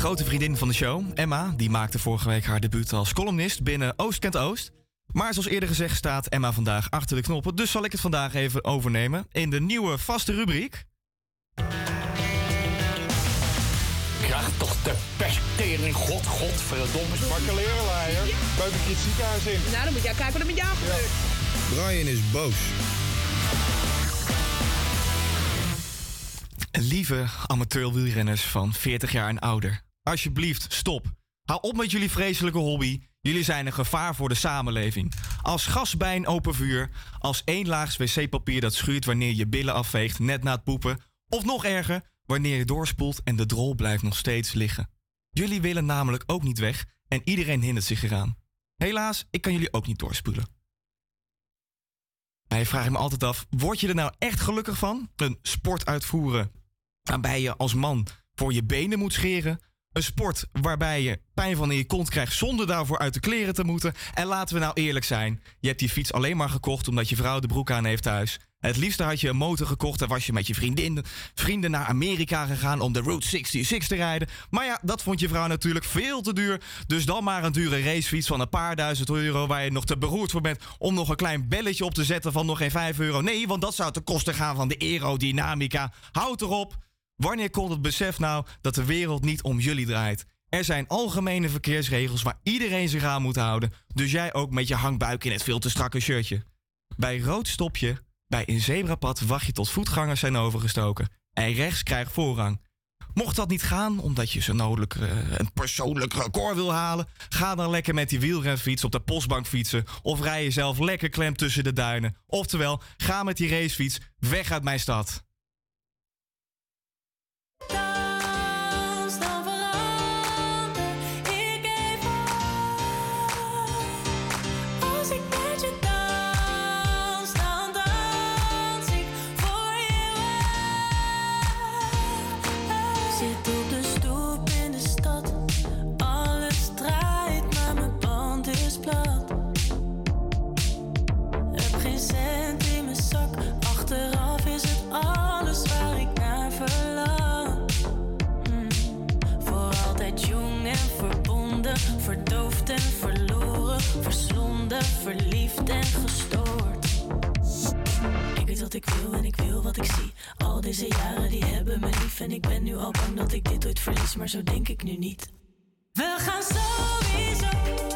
grote vriendin van de show, Emma, die maakte vorige week haar debuut als columnist binnen Oost kent Oost. Maar zoals eerder gezegd staat Emma vandaag achter de knoppen, dus zal ik het vandaag even overnemen in de nieuwe vaste rubriek. Krijg toch de pesttering, god, godverdomme, zwakke lerenleier. Buik ik je het ziekenhuis in. Nou, dan moet jij kijken wat er met jou gebeurt. Brian is boos. Lieve amateurwielrenners van 40 jaar en ouder, alsjeblieft stop. Hou op met jullie vreselijke hobby. Jullie zijn een gevaar voor de samenleving. Als gas bij een open vuur, als één laags wc-papier dat schuurt wanneer je billen afveegt net na het poepen, of nog erger, wanneer je doorspoelt en de drol blijft nog steeds liggen. Jullie willen namelijk ook niet weg en iedereen hindert zich eraan. Helaas, ik kan jullie ook niet doorspoelen. Je vraagt me altijd af, word je er nou echt gelukkig van? Een sport uitvoeren waarbij je als man voor je benen moet scheren. Een sport waarbij je pijn van in je kont krijgt zonder daarvoor uit de kleren te moeten. En laten we nou eerlijk zijn, je hebt die fiets alleen maar gekocht omdat je vrouw de broek aan heeft thuis. Het liefste had je een motor gekocht en was je met je vriendin, vrienden naar Amerika gegaan om de Route 66 te rijden. Maar ja, dat vond je vrouw natuurlijk veel te duur. Dus dan maar een dure racefiets van een paar duizend euro waar je nog te beroerd voor bent om nog een klein belletje op te zetten van nog geen 5 euro. Nee, want dat zou ten koste gaan van de aerodynamica. Houd erop. Wanneer komt het besef nou dat de wereld niet om jullie draait? Er zijn algemene verkeersregels waar iedereen zich aan moet houden. Dus jij ook met je hangbuik in het veel te strakke shirtje. Bij rood stop je. Bij een zebrapad wacht je tot voetgangers zijn overgestoken. En rechts krijgt voorrang. Mocht dat niet gaan, omdat je zo nodig eh, een persoonlijk record wil halen, ga dan lekker met die wielrenfiets op de postbank fietsen. Of rij jezelf lekker klem tussen de duinen. Oftewel, ga met die racefiets weg uit mijn stad. Verliefd en gestoord. Ik weet wat ik wil en ik wil wat ik zie. Al deze jaren die hebben me lief en ik ben nu al bang dat ik dit ooit verlies, maar zo denk ik nu niet. We gaan sowieso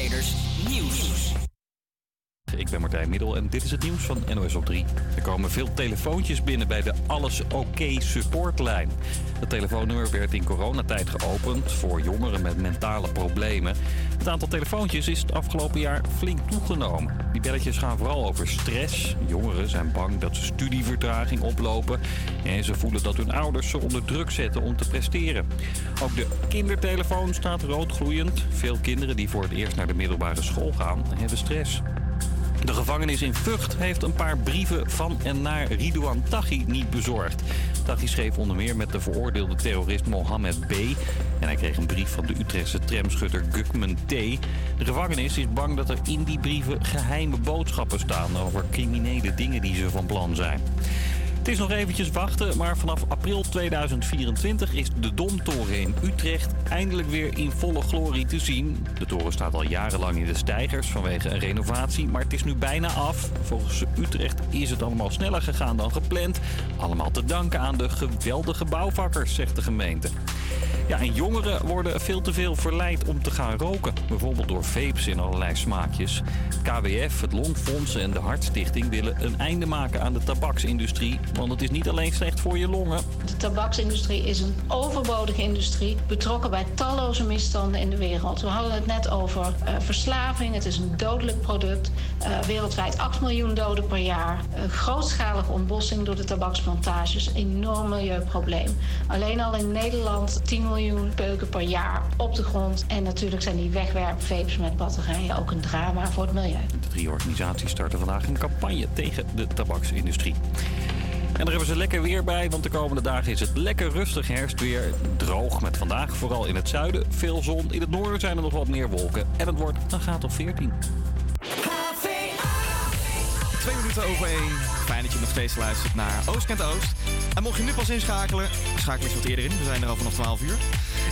Campus Creators Nieuws. Ben Martijn Middel en dit is het nieuws van NOS op 3. Er komen veel telefoontjes binnen bij de Alles Oké supportlijn. Het telefoonnummer werd in coronatijd geopend voor jongeren met mentale problemen. Het aantal telefoontjes is het afgelopen jaar flink toegenomen. Die belletjes gaan vooral over stress. Jongeren zijn bang dat ze studievertraging oplopen. En ze voelen dat hun ouders ze onder druk zetten om te presteren. Ook de kindertelefoon staat roodgloeiend. Veel kinderen die voor het eerst naar de middelbare school gaan, hebben stress. De gevangenis in Vught heeft een paar brieven van en naar Ridouan Taghi niet bezorgd. Taghi schreef onder meer met de veroordeelde terrorist Mohammed B. En hij kreeg een brief van de Utrechtse tramschutter Gukman T. De gevangenis is bang dat er in die brieven geheime boodschappen staan over criminele dingen die ze van plan zijn. Het is nog eventjes wachten, maar vanaf april 2024 is de Domtoren in Utrecht eindelijk weer in volle glorie te zien. De toren staat al jarenlang in de stijgers vanwege een renovatie, maar het is nu bijna af. Volgens Utrecht is het allemaal sneller gegaan dan gepland. Allemaal te danken aan de geweldige bouwvakkers, zegt de gemeente. Ja, en jongeren worden veel te veel verleid om te gaan roken. Bijvoorbeeld door vapes in allerlei smaakjes. KWF, het Longfonds en de Hartstichting willen een einde maken aan de tabaksindustrie. Want het is niet alleen slecht voor je longen. De tabaksindustrie is een overbodige industrie, betrokken bij talloze misstanden in de wereld. We hadden het net over eh, verslaving. Het is een dodelijk product. Eh, wereldwijd 8 miljoen doden per jaar. Een grootschalige ontbossing door de tabaksplantages. Enorm milieuprobleem. Alleen al in Nederland 10 miljoen peuken per jaar op de grond. En natuurlijk zijn die wegwerpvapes met batterijen ook een drama voor het milieu. De drie organisaties starten vandaag een campagne tegen de tabaksindustrie. En daar hebben ze lekker weer bij, want de komende dagen is het lekker rustig herfstweer. Droog met vandaag, vooral in het zuiden, veel zon. In het noorden zijn er nog wat meer wolken. En het wordt een graad of 14. Twee minuten over één. Fijn dat je nog steeds luistert naar Oost kent Oost. En mocht je nu pas inschakelen, schakel eens wat eerder in. We zijn er al vanaf 12 uur.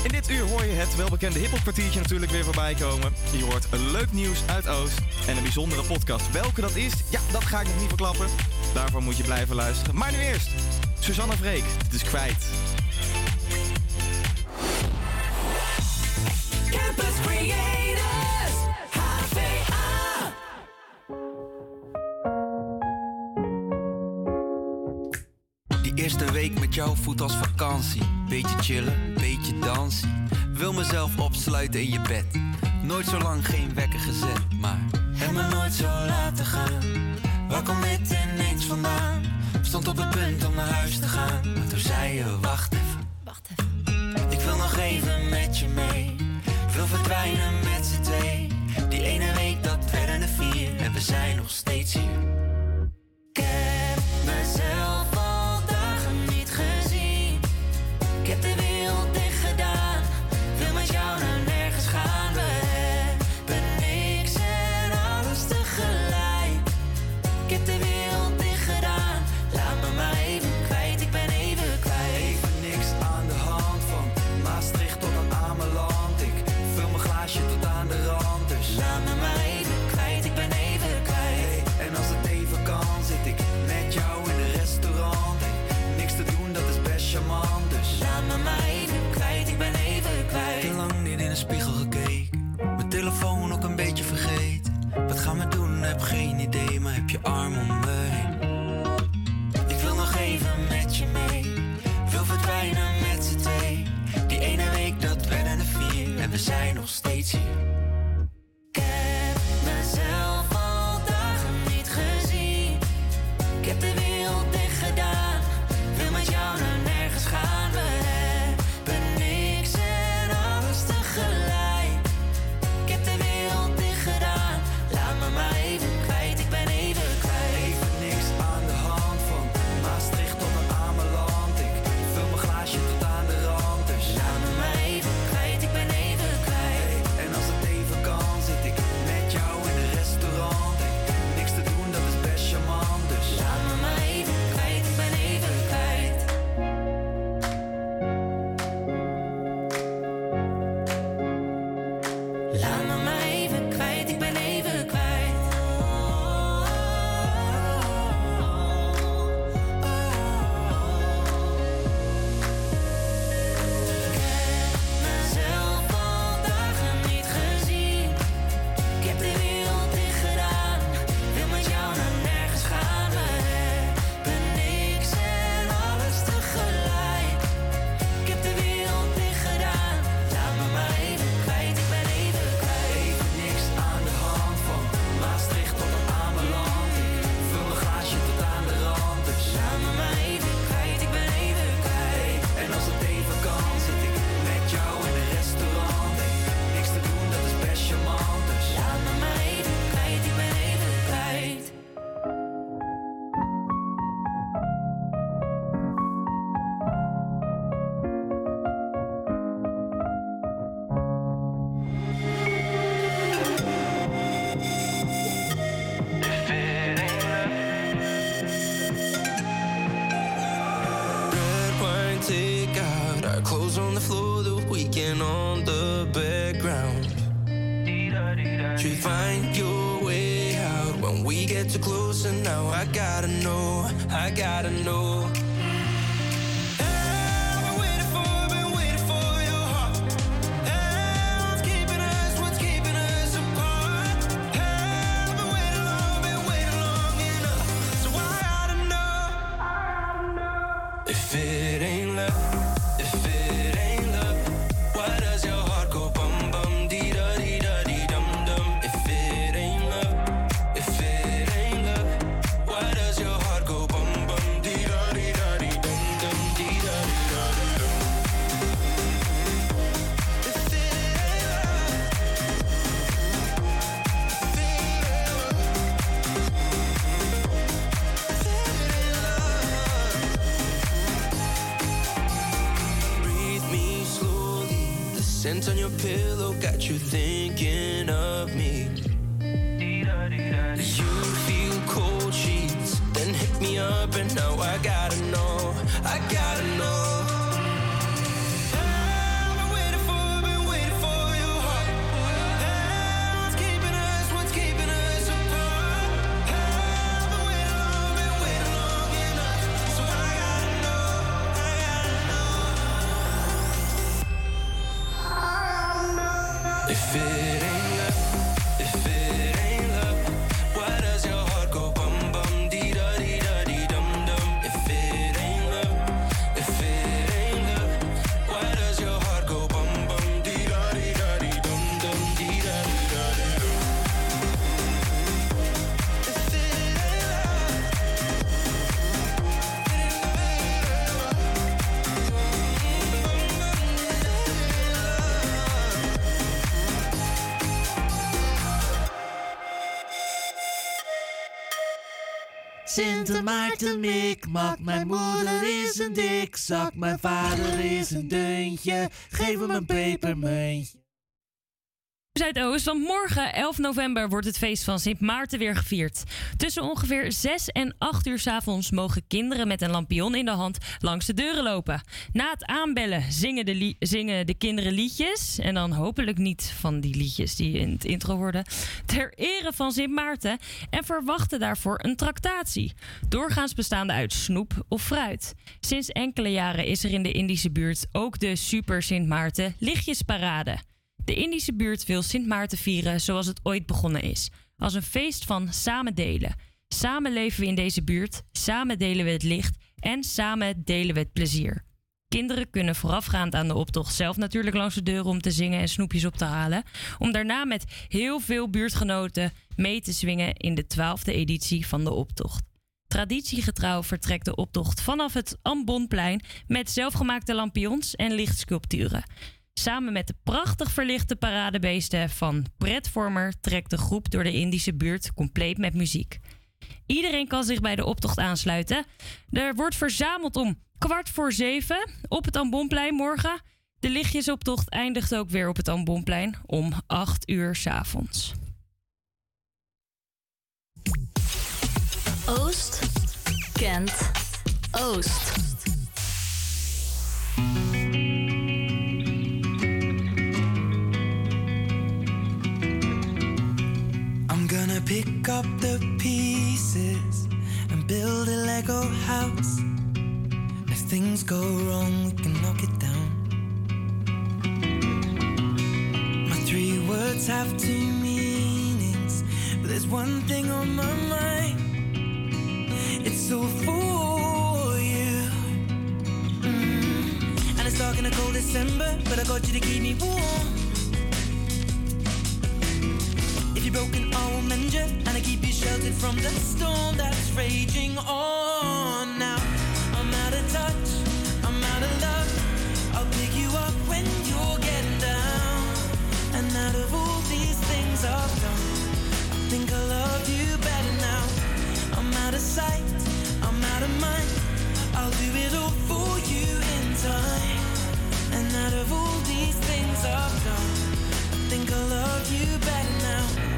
In dit uur hoor je het welbekende hiphopkwartiertje natuurlijk weer voorbij komen. Je hoort leuk nieuws uit Oost en een bijzondere podcast. Welke dat is, ja, dat ga ik nog niet verklappen. Daarvoor moet je blijven luisteren. Maar nu eerst, Susanne Vreek, het is kwijt. Campus Creators, eerste week met jou voelt als vakantie. Beetje chillen, beetje dansen. Wil mezelf opsluiten in je bed. Nooit zo lang geen wekker gezet, maar heb me nooit zo laten gaan. Waar komt dit ineens vandaan? Stond op het punt om naar huis te gaan. Maar toen zei je, wacht even. Wacht even. Ik wil nog even met je mee. Wil verdwijnen met z'n twee. Die ene week dat werden er vier. En we zijn nog steeds hier. Ik spiegel gekeken Effet Mijn moeder is een dikzak. Mijn vader is een deuntje. Geef hem een pepermuntje. Zuidoost, want morgen 11 november wordt het feest van Sint Maarten weer gevierd. Tussen ongeveer 6 en 8 uur s avonds mogen kinderen met een lampion in de hand langs de deuren lopen. Na het aanbellen zingen de, zingen de kinderen liedjes. En dan hopelijk niet van die liedjes die in het intro worden. Ter ere van Sint Maarten. En verwachten daarvoor een tractatie. Doorgaans bestaande uit snoep of fruit. Sinds enkele jaren is er in de Indische buurt ook de Super Sint Maarten lichtjesparade. De Indische buurt wil Sint Maarten vieren zoals het ooit begonnen is. Als een feest van samen delen. Samen leven we in deze buurt, samen delen we het licht en samen delen we het plezier. Kinderen kunnen voorafgaand aan de optocht zelf natuurlijk langs de deuren om te zingen en snoepjes op te halen. Om daarna met heel veel buurtgenoten mee te zwingen in de twaalfde editie van de optocht. Traditiegetrouw vertrekt de optocht vanaf het Ambonplein met zelfgemaakte lampions en lichtsculpturen. Samen met de prachtig verlichte paradebeesten van Pretvormer trekt de groep door de Indische buurt compleet met muziek. Iedereen kan zich bij de optocht aansluiten. Er wordt verzameld om kwart voor zeven op het Ambonplein morgen. De lichtjesoptocht eindigt ook weer op het Ambonplein om acht uur 's avonds. Oost kent Oost. Gonna pick up the pieces and build a Lego house. If things go wrong, we can knock it down. My three words have two meanings, but there's one thing on my mind. It's all for you. Mm. And it's dark in a cold December, but I got you to keep me warm. If you're broken, will mend you, and I keep you sheltered from the storm that's raging on. Now I'm out of touch, I'm out of love. I'll pick you up when you're getting down. And out of all these things I've done, I think I love you better now. I'm out of sight, I'm out of mind. I'll do it all for you in time. And out of all these things I've done, I think I love you better now.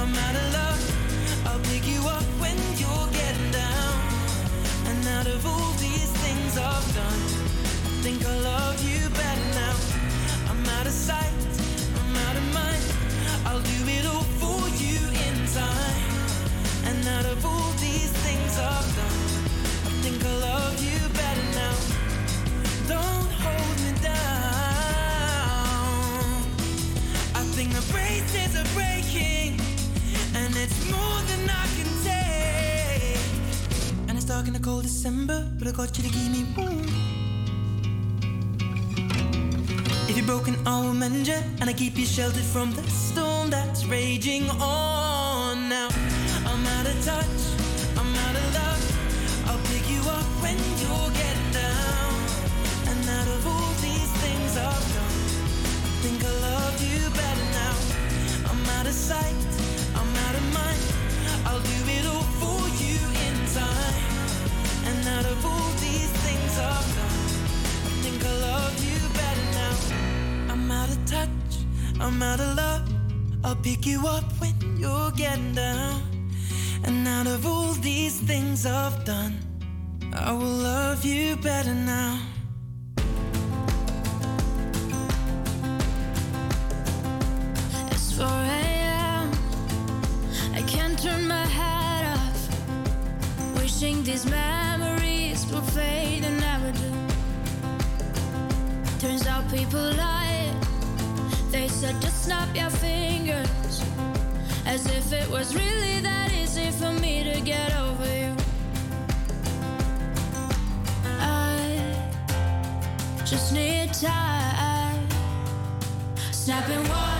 I'm out of love. I'll pick you up when you're getting down. And out of all these things I've done, I think I love you dark in the cold December, but I got you to keep me warm. If you're broken, I will mend you, and I keep you sheltered from the storm that's raging on. Now I'm out of touch, I'm out of love. I'll pick you up when you're getting down. And out of all these things I've done, I think I love you better now. I'm out of sight, I'm out of love. I'll pick you up when you're getting down. And out of all these things I've done, I will love you better now. It's 4 a.m. I can't turn my head off. Wishing these memories will fade and never do. Turns out people lie. Said just snap your fingers. As if it was really that easy for me to get over you. I just need time. Snapping one,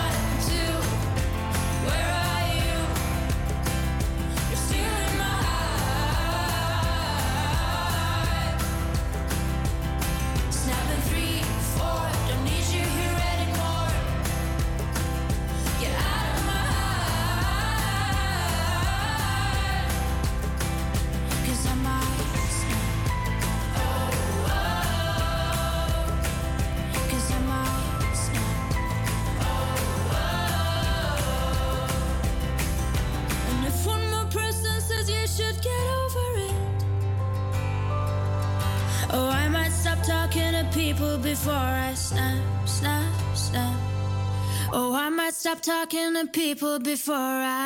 People before I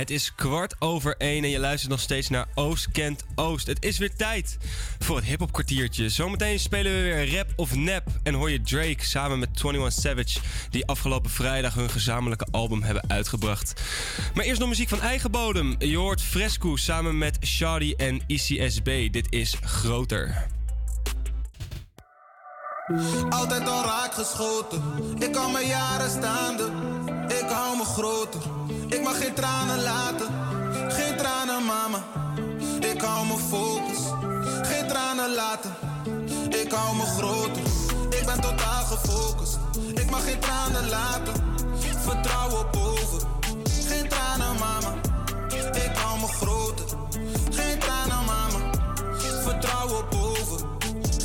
Het is kwart over één en je luistert nog steeds naar Oost Kent Oost. Het is weer tijd voor het hip-hop kwartiertje. Zometeen spelen we weer rap of nap en hoor je Drake samen met 21 Savage, die afgelopen vrijdag hun gezamenlijke album hebben uitgebracht. Maar eerst nog muziek van eigen bodem. Je hoort Fresco samen met Shadi en ICSB. Dit is groter. Altijd al raak geschoten. Ik kan mijn jaren staande. Ik hou me groter. Ik mag geen tranen laten. Geen tranen, mama. Ik hou me focus. Geen tranen laten. Ik hou me groter. Ik ben totaal gefocust. Ik mag geen tranen laten. Vertrouwen boven. Geen tranen, mama. Ik hou me groter. Geen tranen, mama. Vertrouwen boven.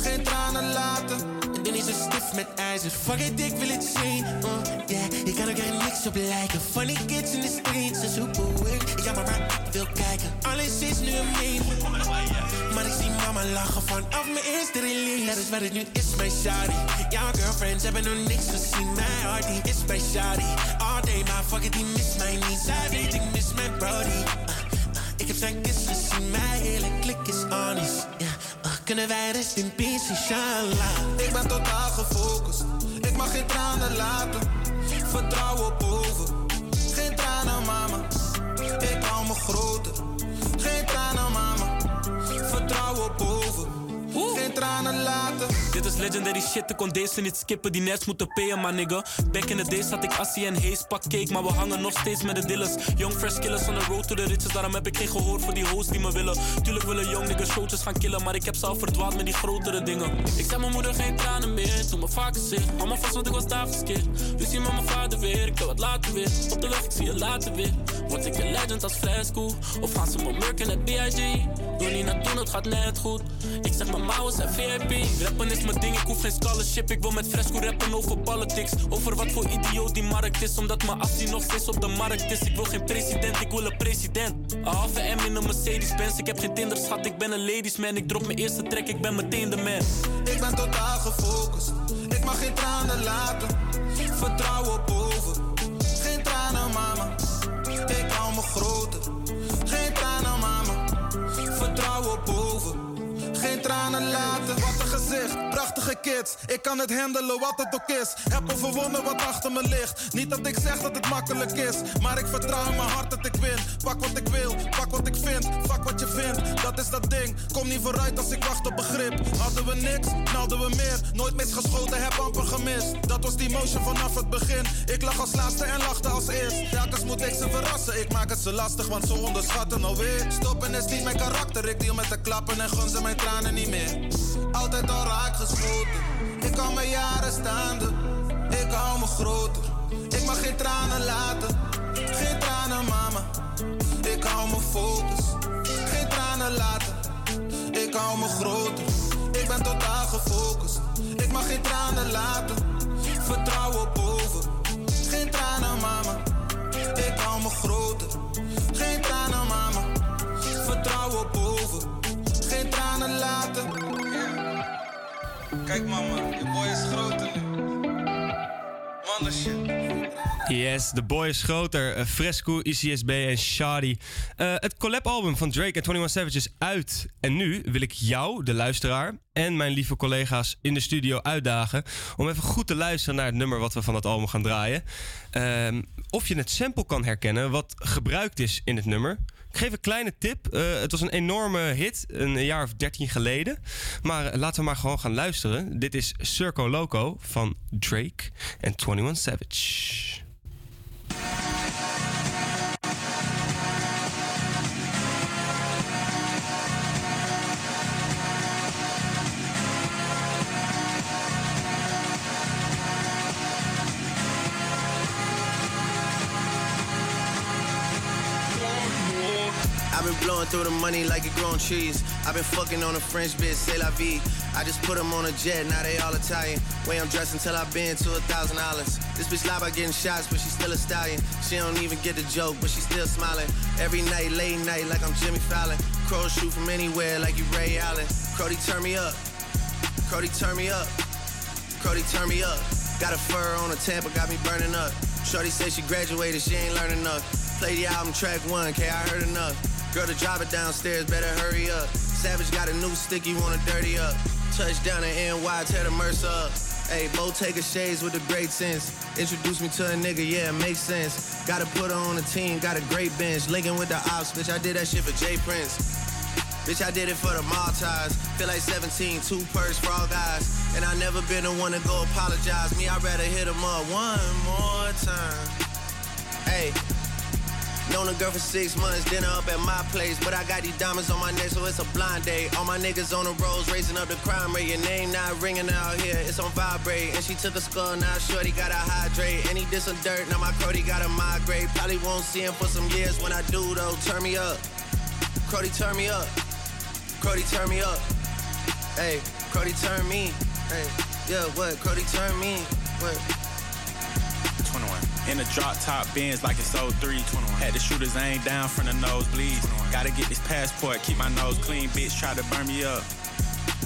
Geen tranen laten. Ben niet zo stief met ijzer. Fuck it, ik wil het zien. Uh, yeah, je kan ook er niks op lijken. Funny kids in de streets, een super weird. Ik ga maar ik wil kijken. Alles is nu een meme. Maar ik zie mama lachen vanaf mijn eerste release. Dat is wat het nu is, mijn shawty. Jouw girlfriends hebben nog niks gezien. Mijn hart is bij shawty. All day, maar fuck it, die mist mij niet. Zij weet ik mis mijn brody. Uh, uh, ik heb zijn kiss gezien, mijn hele klik is honest. Kunnen wij rest in peace, inshallah. Ik ben totaal gefocust. Ik mag geen tranen laten. Vertrouwen boven. Geen tranen, mama. Ik hou me groter. Geen tranen, mama. Vertrouwen boven. Geen tranen laten. Dit is legendary shit, ik kon deze niet skippen. Die nets moeten payen, maar nigga. Back in the days had ik Assie en Haze, pak cake. Maar we hangen nog steeds met de dillers. Young fresh killers on the road to the riches. Daarom heb ik geen gehoor voor die hoes die me willen. Tuurlijk willen young niggas showtjes gaan killen. Maar ik heb ze al verdwaald met die grotere dingen. Ik zei mijn moeder geen tranen meer. Toen me vaker zit. Mama vast, want ik was daar geskild. Nu zie mijn vader weer. Ik wil wat later weer. Op de weg, ik zie je later weer. Word ik een legend als Fresco? Of gaan ze me murken met B.I.G? Doe niet naar doen, het gaat net goed. Ik zeg mijn VIP. Rappen is mijn ding, ik hoef geen scholarship. Ik wil met Fresco rappen over politics. Over wat voor idioot die markt is. Omdat mijn actie nog steeds op de markt is. Ik wil geen president, ik wil een president. Een in een Mercedes-Benz. Ik heb geen Tinder, schat, ik ben een ladies man. Ik drop mijn eerste track, ik ben meteen de man. Ik ben totaal gefocust. Ik mag geen tranen laten. Vertrouwen boven. Geen tranen, mama. Ik hou me groter. Geen tranen, mama. Vertrouwen boven. Geen tranen laten. Wat een gezicht. Prachtige kids. Ik kan het handelen wat het ook is. Heb overwonnen wat achter me ligt. Niet dat ik zeg dat het makkelijk is. Maar ik vertrouw in mijn hart dat ik win. Pak wat ik wil. Pak wat ik vind. Fuck wat je vindt. Dat is dat ding. Kom niet vooruit als ik wacht op begrip. Hadden we niks, hadden we meer. Nooit misgeschoten, heb amper gemist. Dat was die motion vanaf het begin. Ik lag als laatste en lachte als eerst. Telkens moet ik ze verrassen. Ik maak het ze lastig, want ze onderschatten alweer. Stoppen is niet mijn karakter. Ik deal met de klappen en gun ze mijn Altijd al raak geschoten. Ik kan mijn jaren staande. Ik hou me groter. Ik mag geen tranen laten. Geen tranen, mama. Ik hou me focus. Geen tranen laten. hou me groter. Ik ben totaal gefocust. Ik mag geen tranen laten. Vertrouwen boven. Geen tranen, mama. Ik hou me groter. Geen tranen, mama. Vertrouwen boven. Geen tranen laten. Kijk, mama, je boy is groter nu. Mannen shit. Yes, The Boy is groter. Eh, Fresco, ICSB en Shadi. Eh, het collab-album van Drake en 21 Savage is uit. En nu wil ik jou, de luisteraar, en mijn lieve collega's in de studio uitdagen... om even goed te luisteren naar het nummer wat we van het album gaan draaien. Ehm, of je het sample kan herkennen wat gebruikt is in het nummer. Ik geef een kleine tip. Eh, het was een enorme hit, een jaar of 13 geleden. Maar eh, laten we maar gewoon gaan luisteren. Dit is Circo Loco van Drake en 21 Savage. Blowing through the money like it growing trees. I've been fucking on a French bitch, say la vie. I just put them on a jet, now they all Italian. Way I'm dressed until I've been to a thousand dollars. This bitch lie about getting shots, but she still a stallion. She don't even get the joke, but she still smiling. Every night, late night, like I'm Jimmy Fallon. Crows shoot from anywhere, like you Ray Allen. Crody, turn me up. Crody, turn me up. Crody, turn me up. Got a fur on a Tampa, got me burning up. Shorty said she graduated, she ain't learning enough. Play the album track one, K, I heard enough. Girl to drive it downstairs, better hurry up. Savage got a new stick, you wanna dirty up. Touchdown in NY, tear the Mercer up. Hey, Bo take a shades with the great sense. Introduce me to a nigga, yeah, it makes sense. Gotta put her on the team, got a great bench. Linking with the ops, bitch, I did that shit for Jay Prince. Bitch, I did it for the Maltese. Feel like 17, two purse all guys. And I never been the one to go apologize. Me, I'd rather hit him up one more time. Hey. Known a girl for six months, dinner up at my place. But I got these diamonds on my neck, so it's a blind date. All my niggas on the roads, raising up the crime rate. Your name not ringing out here, it's on vibrate. And she took a skull, now shorty gotta hydrate. And he did some dirt, now my Cody gotta migrate. Probably won't see him for some years when I do, though. Turn me up. Crody, turn me up. Crody, turn me up. Hey, Crody, turn me. Hey, yeah, what? Crody, turn me. What? 21. In a drop top Benz like it's 03. 21. Had the shooters aim down from the nosebleeds. Gotta get this passport, keep my nose clean. Bitch try to burn me up.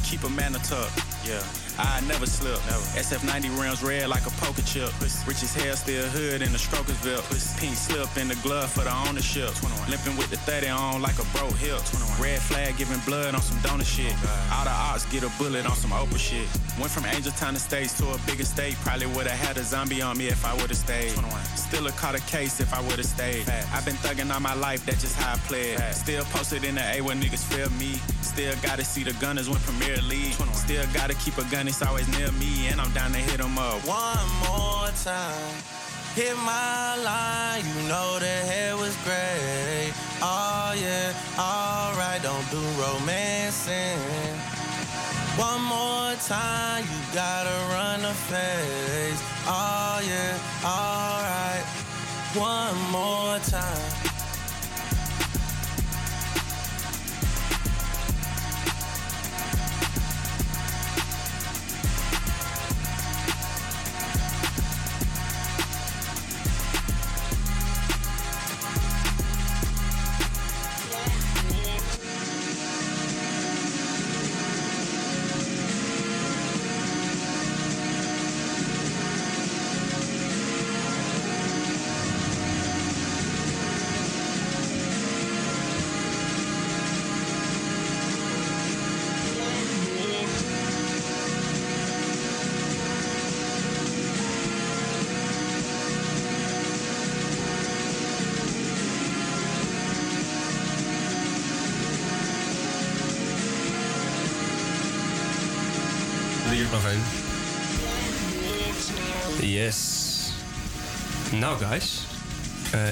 Keep a man a tuck. Yeah. I never slip. Never. SF90 rims red like a poker chip. Rich as hell, still hood in the Strokersville. Pink slip in the glove for the ownership. Limping with the 30 on like a broke hip. Red flag giving blood on some donor shit. All the ops get a bullet on some Oprah shit. Went from Angel Town to States to a bigger state. Probably would've had a zombie on me if I would've stayed. Still a caught a case if I would've stayed. I've been thugging all my life, that's just how I played. Still posted in the A where niggas feel me. Still gotta see the gunners win Premier League. Still gotta keep a gun, it's always near me. And I'm down to hit 'em up. One more time. Hit my line, you know the hair was great. Oh yeah, alright, don't do romancing. One more time, you gotta run the face. Oh yeah, alright. One more time.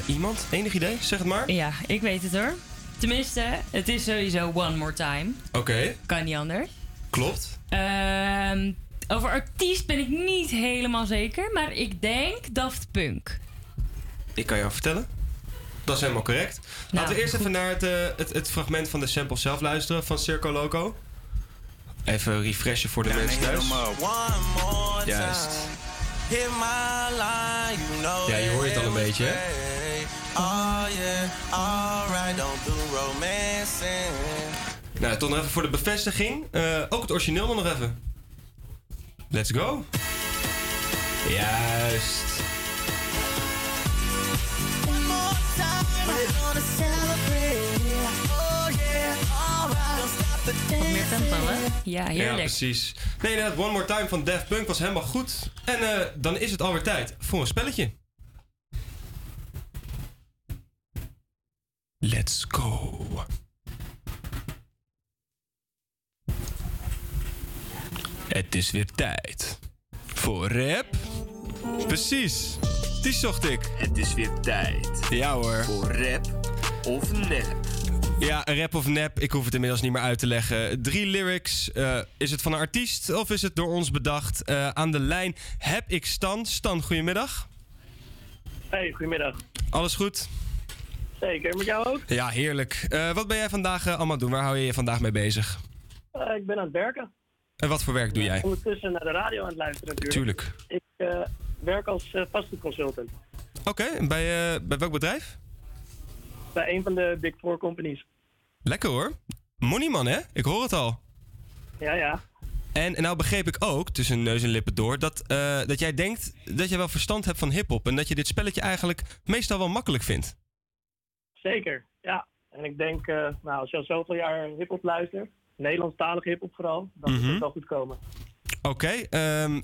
Iemand? Enig idee? Zeg het maar. Ja, ik weet het hoor. Tenminste, het is sowieso One More Time. Oké. Kan niet anders. Klopt. Ehm, over artiest ben ik niet helemaal zeker, maar ik denk Daft Punk. Ik kan jou vertellen. Dat is helemaal correct. Laten we eerst even naar het, eh, het, het fragment van de sample zelf luisteren van Circo Loco. Even refreshen voor de mensen thuis. Juist. Hit my line, you know Ja, je hoort het al een beetje, hè? Oh yeah, alright, don't do romancing. Nou, toch nog even voor de bevestiging. Eh, ook het origineel dan nog even. Let's go. Juist. One more time, we're gonna celebrate. Oh Wat meer tempo, hè? Ja, Ja, heerlijk. precies. Nee, inderdaad, One More Time van Daft Punk was helemaal goed. En eh, dan is het alweer tijd voor een spelletje. Let's go. Het is weer tijd voor rap. Precies, die zocht ik. Het is weer tijd. Ja hoor. Voor rap of nep. Ja, rap of nep, ik hoef het inmiddels niet meer uit te leggen. Drie lyrics. eh, is het van een artiest of is het door ons bedacht? Eh, aan de lijn heb ik Stan. Stan, goedemiddag. Hey, goedemiddag. Alles goed? Zeker, met jou ook? Ja, heerlijk. Eh, wat ben jij vandaag eh, allemaal doen? Waar hou je je vandaag mee bezig? Eh, ik ben aan het werken. En wat voor werk doe jij? Ondertussen naar de radio aan het luisteren natuurlijk. Tuurlijk. Ik werk als vastgoedconsultant Oké, en bij, bij welk bedrijf? bij een van de Big Four companies. Lekker hoor. Moneyman, hè? Ik hoor het al. Ja, ja. En, en nou begreep ik ook, tussen neus en lippen door, dat, dat jij denkt dat je wel verstand hebt van hip-hop. En dat je dit spelletje eigenlijk meestal wel makkelijk vindt. Zeker, ja. En ik denk, eh, nou, als je al zoveel jaar hip-hop luistert, Nederlandstalige hip-hop vooral, dan moet Mhm. het wel goed komen. Oké, ehm,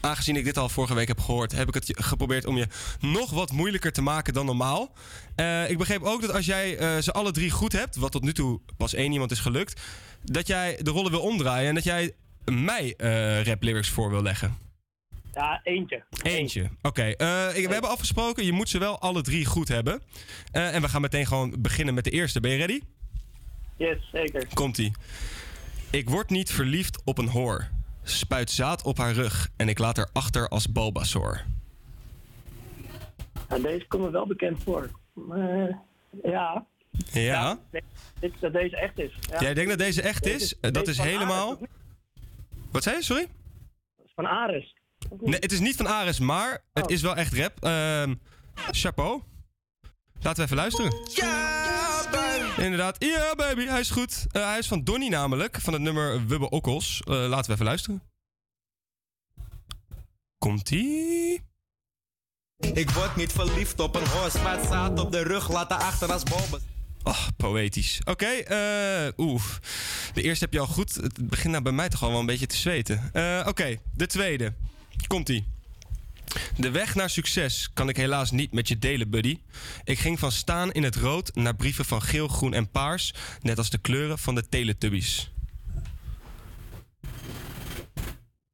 aangezien ik dit al vorige week heb gehoord, heb ik het geprobeerd om je nog wat moeilijker te maken dan normaal. Eh, ik begreep ook dat als jij eh, ze alle drie goed hebt, wat tot nu toe pas één iemand is gelukt, dat jij de rollen wil omdraaien en dat jij mij rap lyrics voor wil leggen. Ja, eentje. Eentje. Oké, eh, we hebben afgesproken, je moet ze wel alle drie goed hebben. Eh, en we gaan meteen gewoon beginnen met de eerste. Ben je ready? Yes, zeker. Komt-ie. Ik word niet verliefd op een hoor. Spuit zaad op haar rug en ik laat haar achter als Bulbasaur. Nou, deze komt me wel bekend voor. Maar, eh, ja, Ja? denk dat deze echt is. Ja. Jij denkt dat deze echt Deze is? dat is helemaal... Wat zei je? Sorry? Van Ares. Nee, het is niet van Ares, maar het Oh. is wel echt rap. Ehm chapeau. Laten we even luisteren. Inderdaad. Ja, baby. Hij is goed. Eh, hij is van Donny namelijk. Van het nummer Wubbe Okkels. Eh, laten we even luisteren. Komt-ie? Ik word niet verliefd op een horse, spuit zaad op de rug, laat achter als bulbas. Oh, poëtisch. Oké, eh oeh. De eerste heb je al goed. Het begint nou bij mij toch al wel een beetje te zweten. Eh, Oké, de tweede. Komt-ie. De weg naar succes kan ik helaas niet met je delen, buddy. Ik ging van staan in het rood naar brieven van geel, groen en paars. Net als de kleuren van de Teletubbies.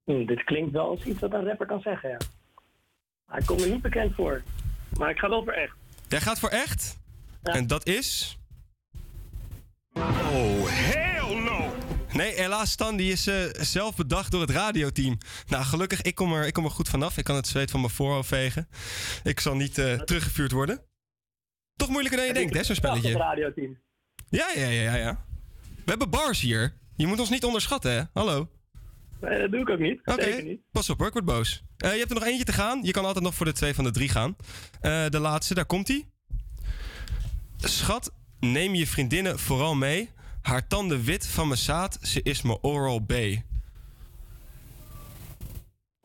Hm, dit klinkt wel als iets wat een rapper kan zeggen, ja. Hij komt me niet bekend voor. Maar ik ga wel voor echt. Jij gaat voor echt? En dat is... Oh, hell no! Nee, helaas Stan, die is eh, zelf bedacht door het radioteam. Nou, gelukkig, ik kom, er, ik kom er goed vanaf. Ik kan het zweet van mijn voorhoofd vegen. Ik zal niet eh, teruggevuurd worden. Toch moeilijker dan je denkt, hè, zo'n Het spelletje. radioteam. Ja, ja, ja, ja, ja. We hebben bars hier. Je moet ons niet onderschatten, hè? Hallo. Nee, dat doe ik ook niet. Oké, niet. pas op hoor, ik word boos. Eh, je hebt er nog eentje te gaan. Je kan altijd nog voor de twee van de drie gaan. De laatste, daar komt hij. Schat, neem je vriendinnen vooral mee. Haar tanden wit van mijn zaad, ze is mijn Oral B.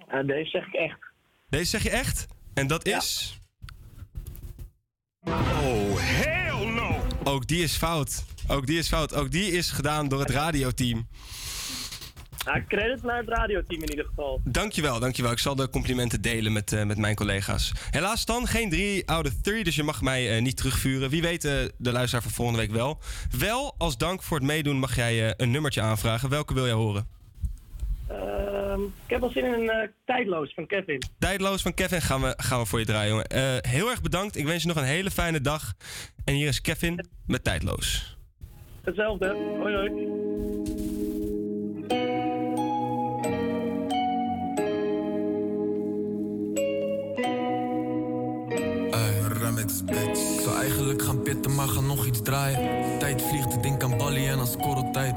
Ja, deze zeg ik echt. Deze zeg je echt? En dat is... Oh, hell no! Ook die is fout. Ook die is fout. Ook die is gedaan door het radioteam. Ja, credits naar het radioteam in ieder geval. Dankjewel, dankjewel. Ik zal de complimenten delen met, eh, met mijn collega's. Helaas dan geen 3 out of 3, dus je mag mij eh, niet terugvuren. Wie weet eh, de luisteraar van volgende week wel. Wel, als dank voor het meedoen mag jij een nummertje aanvragen. Welke wil jij horen? Ehm, ik heb wel zin in een tijdloos van Kevin. Tijdloos van Kevin gaan we, gaan we voor je draaien, jongen. Heel erg bedankt. Ik wens je nog een hele fijne dag. En hier is Kevin met Tijdloos. Hetzelfde. Hoi hoi. Remix, bitch. Ik zou eigenlijk gaan pitten, maar ga nog iets draaien. Tijd vliegt, ik denk aan Bali en aan scorreltijd.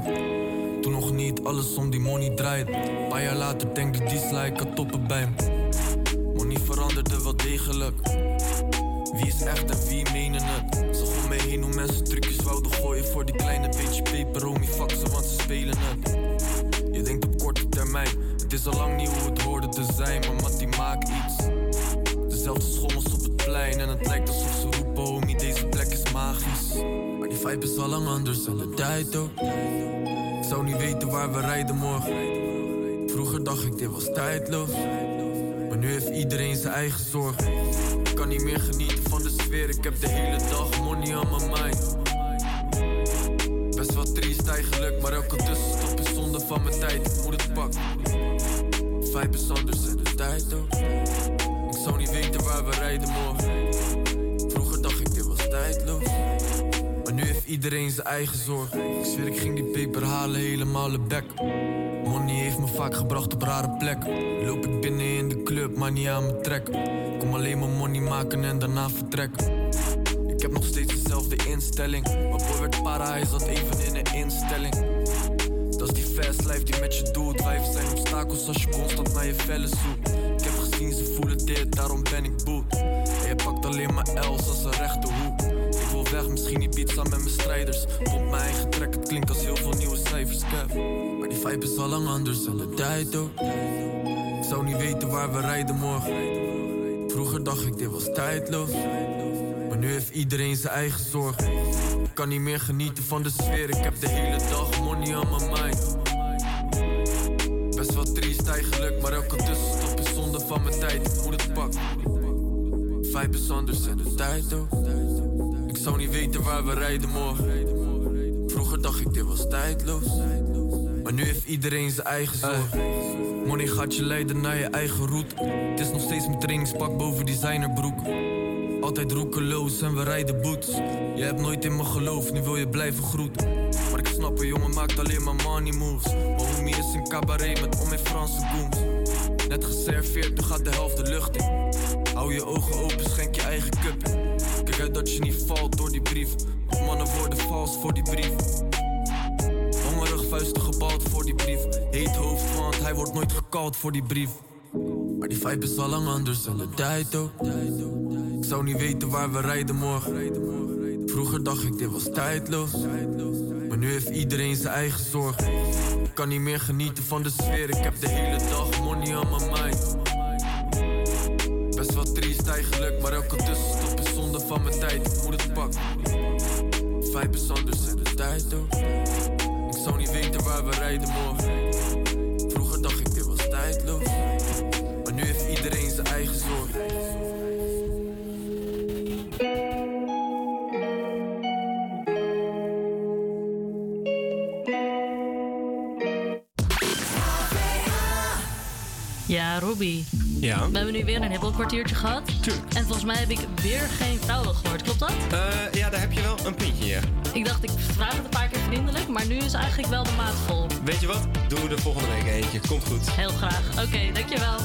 Toen nog niet alles om die money draait. Een paar jaar later denk ik die ik had toppen bij. Money veranderde wel degelijk. Wie is echt en wie menen het? Zag om me heen hoe mensen trucjes wouden gooien voor die kleine beetje peper. Homie, fuck ze, want ze spelen het. Je denkt op korte termijn, het is al lang niet hoe het hoorde te zijn, maar Mattie maakt iets. Dezelfde schommels en het lijkt alsof ze roepen, homie, deze plek is magisch. Maar die vibe is al lang anders en de tijd ook. Ik zou niet weten waar we rijden morgen. Vroeger dacht ik, dit was tijdloos. Maar nu heeft iedereen zijn eigen zorgen. Ik kan niet meer genieten van de sfeer, ik heb de hele dag money on my mind. Best wel triest eigenlijk, maar elke tussenstop is zonde van mijn tijd. Ik moet het pakken. Vibe is anders en de tijd ook. Zou niet weten waar we rijden morgen. Vroeger dacht ik dit was tijdloos. Maar nu heeft iedereen zijn eigen zorg. Ik zweer, ik ging die peper halen helemaal de bek. Money heeft me vaak gebracht op rare plekken. Loop ik binnen in de club, maar niet aan mijn trek. Kom alleen maar money maken en daarna vertrekken. Ik heb nog steeds dezelfde instelling. Maar boy werd para, hij zat even in een instelling. Dat is die fast life die met je doet. Wijven zijn obstakels als je constant naar je vellen zoekt. Ze voelen dit, daarom ben ik boet. En je pakt alleen maar L's als een rechte hoek. Ik weg, misschien niet pizza met mijn strijders. Pomp mijn eigen trek, het klinkt als heel veel nieuwe cijfers, Kev. Maar die vibe is al lang anders en de tijd ook. Ik zou niet weten waar we rijden morgen. Vroeger dacht ik, dit was tijdloos. Maar nu heeft iedereen zijn eigen zorgen. Ik kan niet meer genieten van de sfeer. Ik heb de hele dag money on my mind. Best wel triest eigenlijk, maar elke tussenstop is zonde van mijn tijd. Moet het pakken. Vibe is anders en de tijd ook. Ik zou niet weten waar we rijden morgen. Vroeger dacht ik, dit was tijdloos. Maar nu heeft iedereen zijn eigen zorg. Money gaat je leiden naar je eigen route. Het is nog steeds mijn trainingspak boven designerbroek. Altijd roekeloos en we rijden boots. Je hebt nooit in me geloofd, nu wil je blijven groeten. Maar ik snap een jongen maakt alleen maar money moves. Mijn homie is een cabaret met om in Franse goons. Net geserveerd, nu gaat de helft de lucht in. Hou je ogen open, schenk je eigen cup in. Kijk uit dat je niet valt door die brief. Of mannen worden vals voor die brief. Hongerig vuisten gebald voor die brief. Heet hoofd, want hij wordt nooit gekald voor die brief. Maar die vibe is al lang anders en de tijd ook. Ik zou niet weten waar we rijden morgen. Vroeger dacht ik dit was tijdloos. Maar nu heeft iedereen zijn eigen zorgen. Ik kan niet meer genieten van de sfeer. Ik heb de hele dag money on my mind. Best wel triest eigenlijk, maar elke tussenstop is zonde van mijn tijd. Ik moet het pakken. Vibe is anders en de tijd ook. Ik zou niet weten waar we rijden morgen. Vroeger dacht ik dit was tijdloos. Maar nu heeft iedereen zijn eigen zorg. Ja? We hebben nu weer een hibbelkwartiertje gehad. Tuurlijk. En volgens mij heb ik weer geen vrouwen gehoord. Klopt dat? Eh, ja, daar heb je wel een puntje, ja. Ik dacht, ik vraag het een paar keer vriendelijk, maar nu is eigenlijk wel de maat vol. Weet je wat? Doen we er volgende week eentje. Komt goed. Heel graag. Oké, dankjewel.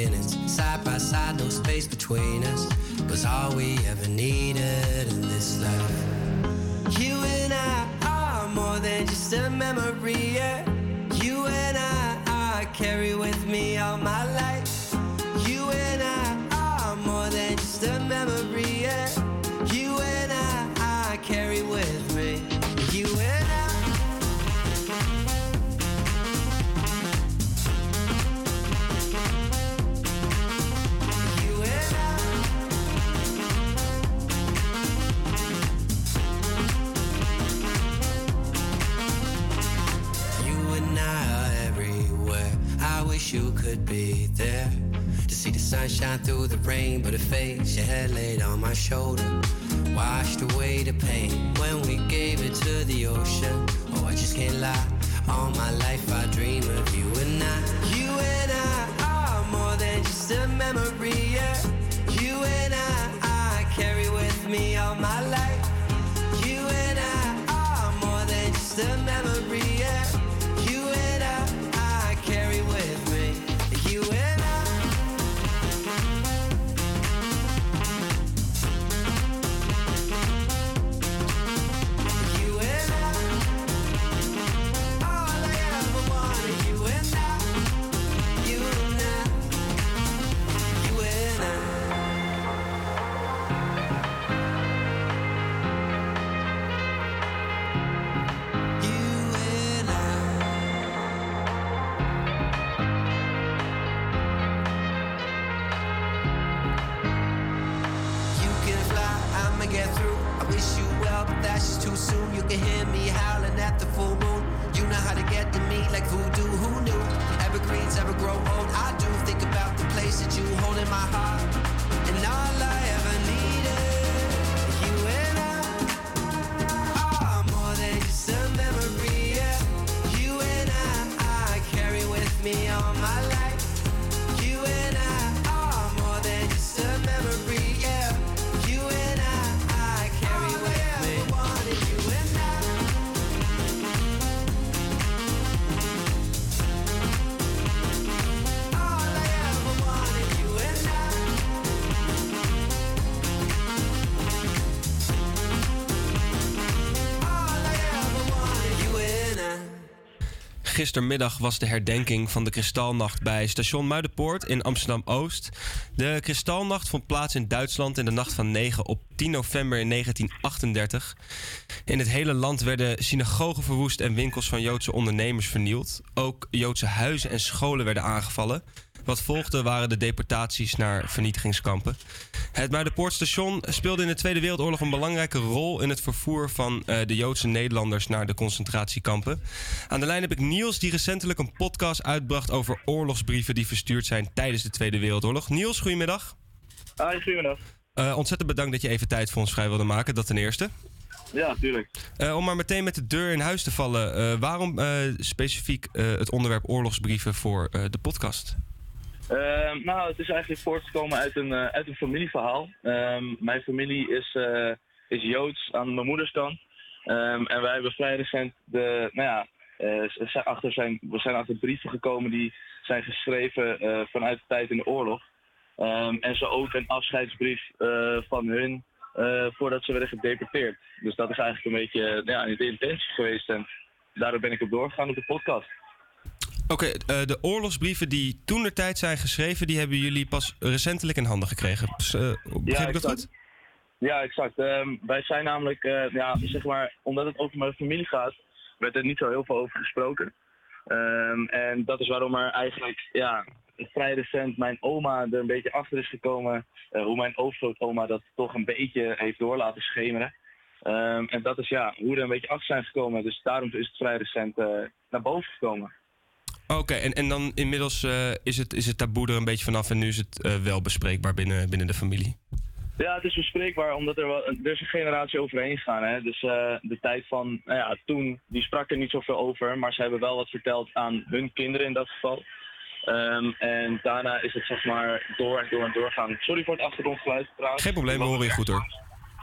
Beginnings. Side by side, no space between us was all we ever shoulder, Gistermiddag was de herdenking van de Kristalnacht bij station Muidenpoort in Amsterdam-Oost. De Kristalnacht vond plaats in Duitsland in de nacht van 9 op 10 november in 1938. In het hele land werden synagogen verwoest en winkels van Joodse ondernemers vernield. Ook Joodse huizen en scholen werden aangevallen. Wat volgde waren de deportaties naar vernietigingskampen. Het Muidenpoortstation speelde in de Tweede Wereldoorlog een belangrijke rol in het vervoer van eh, de Joodse Nederlanders naar de concentratiekampen. Aan de lijn heb ik Niels, die recentelijk een podcast uitbracht over oorlogsbrieven die verstuurd zijn tijdens de Tweede Wereldoorlog. Niels, goedemiddag. Hi, goedemiddag. Eh, ontzettend bedankt dat je even tijd voor ons vrij wilde maken, dat ten eerste. Ja, tuurlijk. Eh, om maar meteen met de deur in huis te vallen, waarom specifiek het onderwerp oorlogsbrieven voor de podcast? Ehm, nou, het is eigenlijk voortgekomen uit een, eh, uit een familieverhaal. Ehm, mijn familie is, eh, is Joods aan mijn moeders kant. Ehm, en wij hebben vrij recent de, nou ja, eh, zijn achter zijn, we zijn achter brieven gekomen die zijn geschreven vanuit de tijd in de oorlog. En zo ook een afscheidsbrief van hun voordat ze werden gedeporteerd. Dus dat is eigenlijk een beetje eh, ja, de intentie geweest. En daardoor ben ik op doorgegaan op de podcast. Oké, eh, de oorlogsbrieven die toen de tijd zijn geschreven, die hebben jullie pas recentelijk in handen gekregen. Dus, eh, begreep ik dat goed? Ja, exact. Ehm, wij zijn namelijk, eh, ja, zeg maar, omdat het over mijn familie gaat, werd er niet zo heel veel over gesproken. Ehm, en dat is waarom er eigenlijk, ja, vrij recent mijn oma er een beetje achter is gekomen. hoe mijn overgrootoma dat toch een beetje heeft door laten schemeren. Ehm, en dat is ja, hoe er een beetje achter zijn gekomen. Dus daarom is het vrij recent naar boven gekomen. Oké, en, en dan inmiddels eh, is, het, is het taboe er een beetje vanaf en nu is het eh, wel bespreekbaar binnen, binnen de familie. Ja, het is bespreekbaar omdat er, wel, er is een generatie overheen gegaan. Hè? Dus eh, de tijd van nou ja, toen, die sprak er niet zoveel over. Maar ze hebben wel wat verteld aan hun kinderen in dat geval. Ehm, en daarna is het zeg maar door en door en door gaan. Sorry voor het achtergrondgeluid trouwens. Geen probleem, we horen je goed hoor.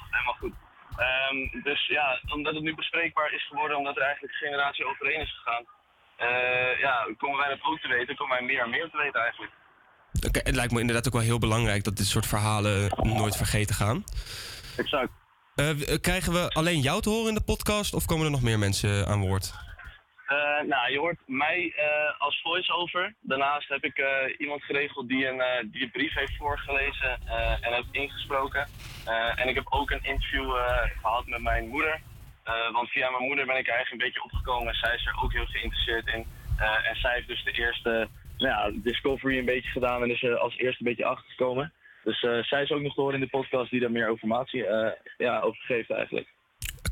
Helemaal goed. Ehm, dus ja, omdat het nu bespreekbaar is geworden, omdat er eigenlijk een generatie overheen is gegaan, eh, ja, komen wij dat ook te weten, komen wij meer en meer te weten eigenlijk. Het lijkt me inderdaad ook wel heel belangrijk dat dit soort verhalen nooit vergeten gaan. Exact. Eh, eh, krijgen we alleen jou te horen in de podcast of komen er nog meer mensen aan woord? Nou, je hoort mij als voice-over. Daarnaast heb ik iemand geregeld die een, die een brief heeft voorgelezen en heeft ingesproken. En ik heb ook een interview eh, gehad met mijn moeder. Eh, want via mijn moeder ben ik er eigenlijk een beetje opgekomen. Zij is er ook heel geïnteresseerd in. Eh, en zij heeft dus de eerste nou ja, discovery een beetje gedaan en is er als eerste een beetje achtergekomen. Dus eh, zij is ook nog te horen in de podcast die daar meer informatie ja, over geeft eigenlijk.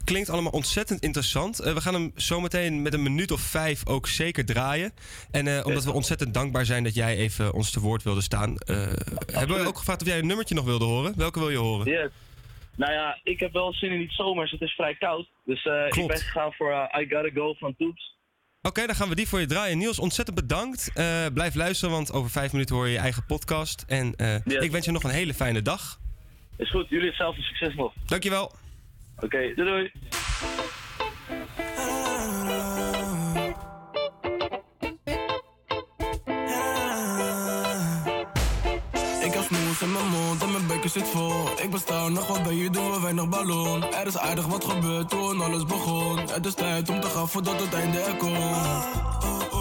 Klinkt allemaal ontzettend interessant. We gaan hem zometeen met een minuut of vijf ook zeker draaien. En omdat we ontzettend dankbaar zijn dat jij even ons te woord wilde staan, hebben we ook gevraagd of jij een nummertje nog wilde horen. Welke wil je horen? Yes. Nou ja, ik heb wel zin in iets zomers. Het is vrij koud. Dus eh, ik ben gegaan voor eh, I Gotta Go van Toeps. Oké, dan gaan we die voor je draaien. Niels, ontzettend bedankt. Eh, blijf luisteren, want over vijf minuten hoor je je eigen podcast. En ik wens je nog een hele fijne dag. Is goed, jullie hetzelfde succes nog. Dankjewel. Oké, doei doei. Bekken zit vol. Ik besta nog wat bij je doen we weinig ballon. Er is aardig wat gebeurd toen alles begon. Het is tijd om te gaan voordat het einde er komt.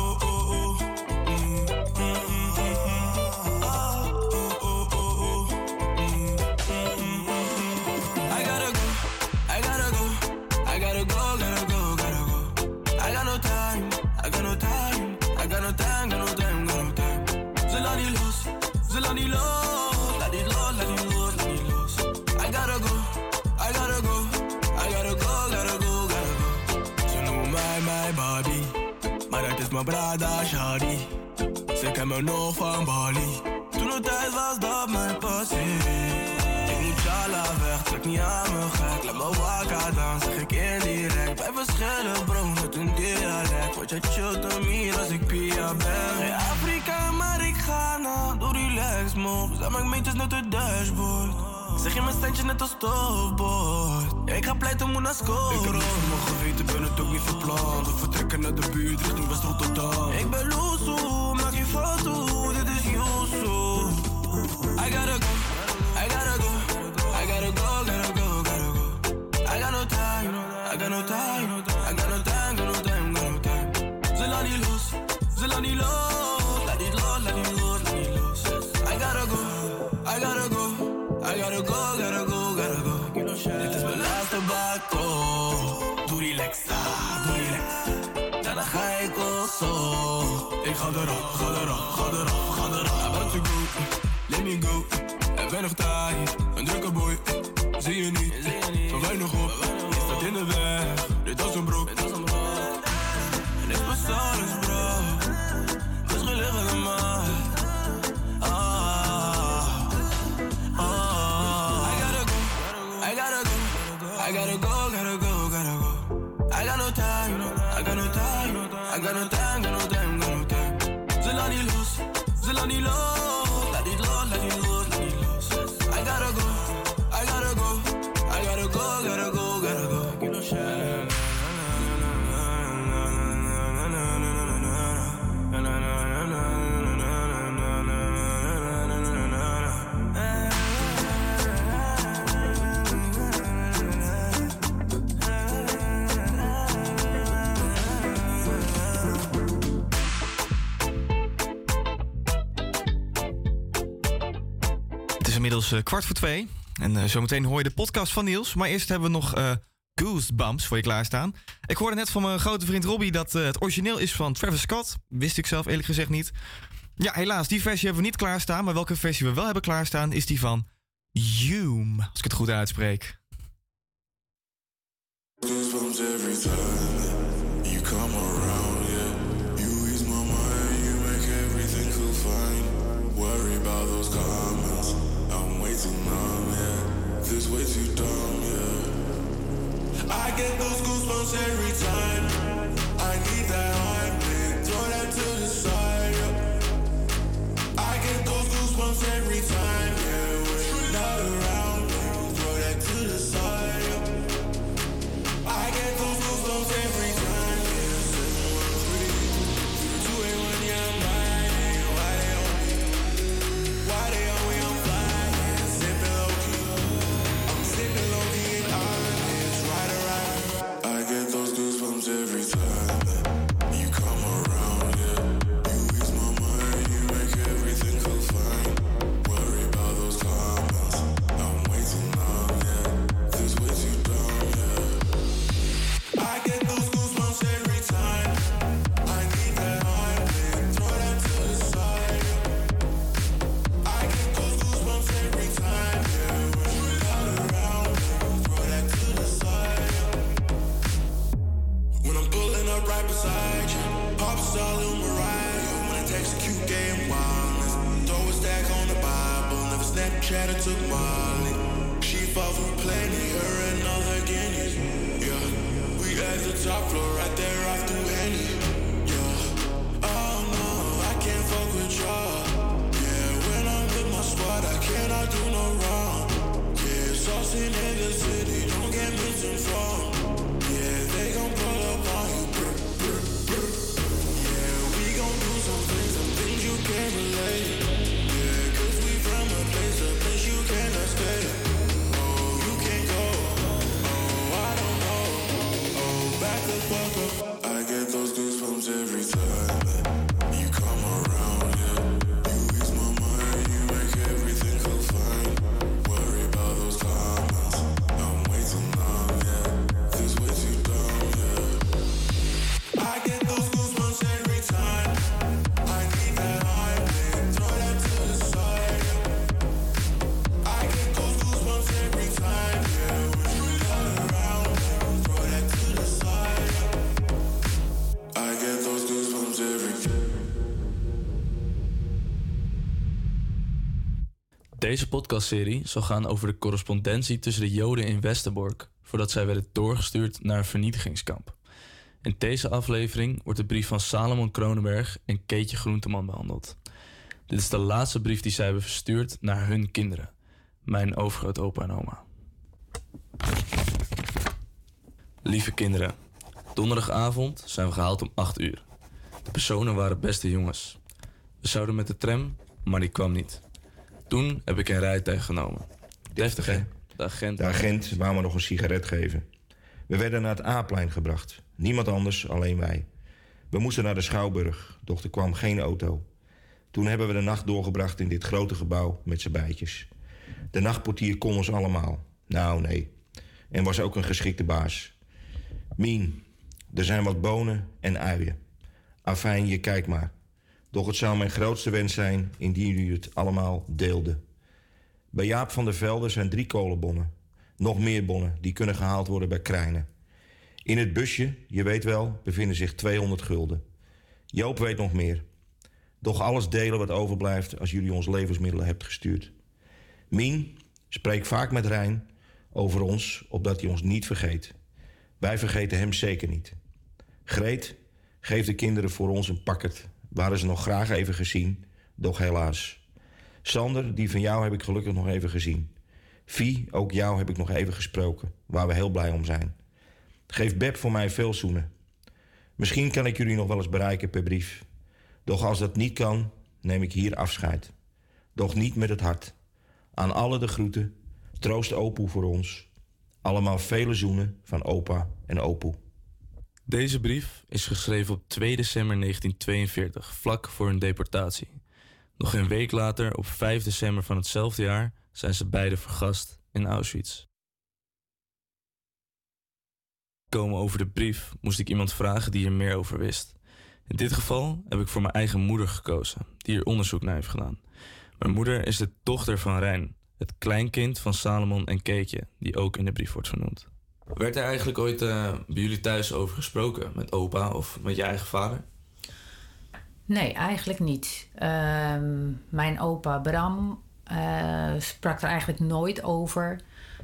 Mijn Prada Shadi. Ze kennen me nog van Bali, toen het tijd was dat mijn passie. Ik moet Jala weg, trek niet aan me gek. Laat me wakker dan, zeg ik indirect. Wij verschillen bro, met een dialect. Word je chill te meer als ik Pia ben. Geen Afrika, maar ik ga naar. Doe relax move, zijn mijn meetjes net het dashboard. Zeg je mijn standje net als stofbord. Ik ga pleiten, moet naar scoren. Ik heb niet van mijn geweten, ben het ook niet van plan. We vertrekken naar de buurt, richting West Rotterdam. Ik ben loesoe, maak je foto, ga erop, ga ga ga to go, let me go. Boy. Zie je is inmiddels eh, kwart voor twee. En eh, zometeen hoor je de podcast van Niels. Maar eerst hebben we nog eh, Goosebumps voor je klaarstaan. Ik hoorde net van mijn grote vriend Robbie dat het origineel is van Travis Scott. Wist ik zelf eerlijk gezegd niet. Ja, helaas, die versie hebben we niet klaarstaan. Maar welke versie we wel hebben klaarstaan is die van Hume. Als ik het goed uitspreek. Goosebumps every time you come around. You my mind, you make everything feel fine. Worry about those comments, dumb, yeah. I get those goosebumps every time. I need that top floor, right there off through Henny. Yeah, oh no, I can't fuck with y'all. Yeah, when I'm with my squad, I cannot do no wrong. Yeah, saucing in the city, don't get misinformed. Yeah, back Deze podcastserie zal gaan over de correspondentie tussen de Joden in Westerbork voordat zij werden doorgestuurd naar een vernietigingskamp. In deze aflevering wordt de brief van Salomon Kronenberg en Keetje Groenteman behandeld. Dit is de laatste brief die zij hebben verstuurd naar hun kinderen, mijn overgrootopa en oma. Lieve kinderen, donderdagavond zijn we gehaald om 8 uur. De personen waren beste jongens. We zouden met de tram, maar die kwam niet. Toen heb ik een rijtuig genomen. Deftig, hè? De agent. De agent wou me nog een sigaret geven. We werden naar het A-plein gebracht. Niemand anders, alleen wij. We moesten naar de Schouwburg, doch er kwam geen auto. Toen hebben we de nacht doorgebracht in dit grote gebouw met z'n bijtjes. De nachtportier kon ons allemaal. Nou, nee. En was ook een geschikte baas. Mien, er zijn wat bonen en uien. Afijn, je kijkt maar. Doch het zou mijn grootste wens zijn indien jullie het allemaal deelden. Bij Jaap van der Velde zijn drie kolenbonnen. Nog meer bonnen, die kunnen gehaald worden bij Krijnen. In het busje, je weet wel, bevinden zich 200 gulden. Joop weet nog meer. Doch alles delen wat overblijft als jullie ons levensmiddelen hebt gestuurd. Mien, spreek vaak met Rijn over ons, opdat hij ons niet vergeet. Wij vergeten hem zeker niet. Greet, geef de kinderen voor ons een pakket. Waren ze nog graag even gezien, doch helaas. Sander, die van jou heb ik gelukkig nog even gezien. Vie, ook jou heb ik nog even gesproken, waar we heel blij om zijn. Geef Beb voor mij veel zoenen. Misschien kan ik jullie nog wel eens bereiken per brief. Doch als dat niet kan, neem ik hier afscheid. Doch niet met het hart. Aan alle de groeten, troost opoe voor ons. Allemaal vele zoenen van opa en opoe. Deze brief is geschreven op 2 december 1942, vlak voor hun deportatie. Nog een week later, op 5 december van hetzelfde jaar, zijn ze beide vergast in Auschwitz. Komen over de brief moest ik iemand vragen die er meer over wist. In dit geval heb ik voor mijn eigen moeder gekozen, die er onderzoek naar heeft gedaan. Mijn moeder is de dochter van Rijn, het kleinkind van Salomon en Keetje, die ook in de brief wordt genoemd. Werd er eigenlijk ooit eh, bij jullie thuis over gesproken met opa of met je eigen vader? Nee, eigenlijk niet. Ehm, mijn opa Bram eh, sprak er eigenlijk nooit over.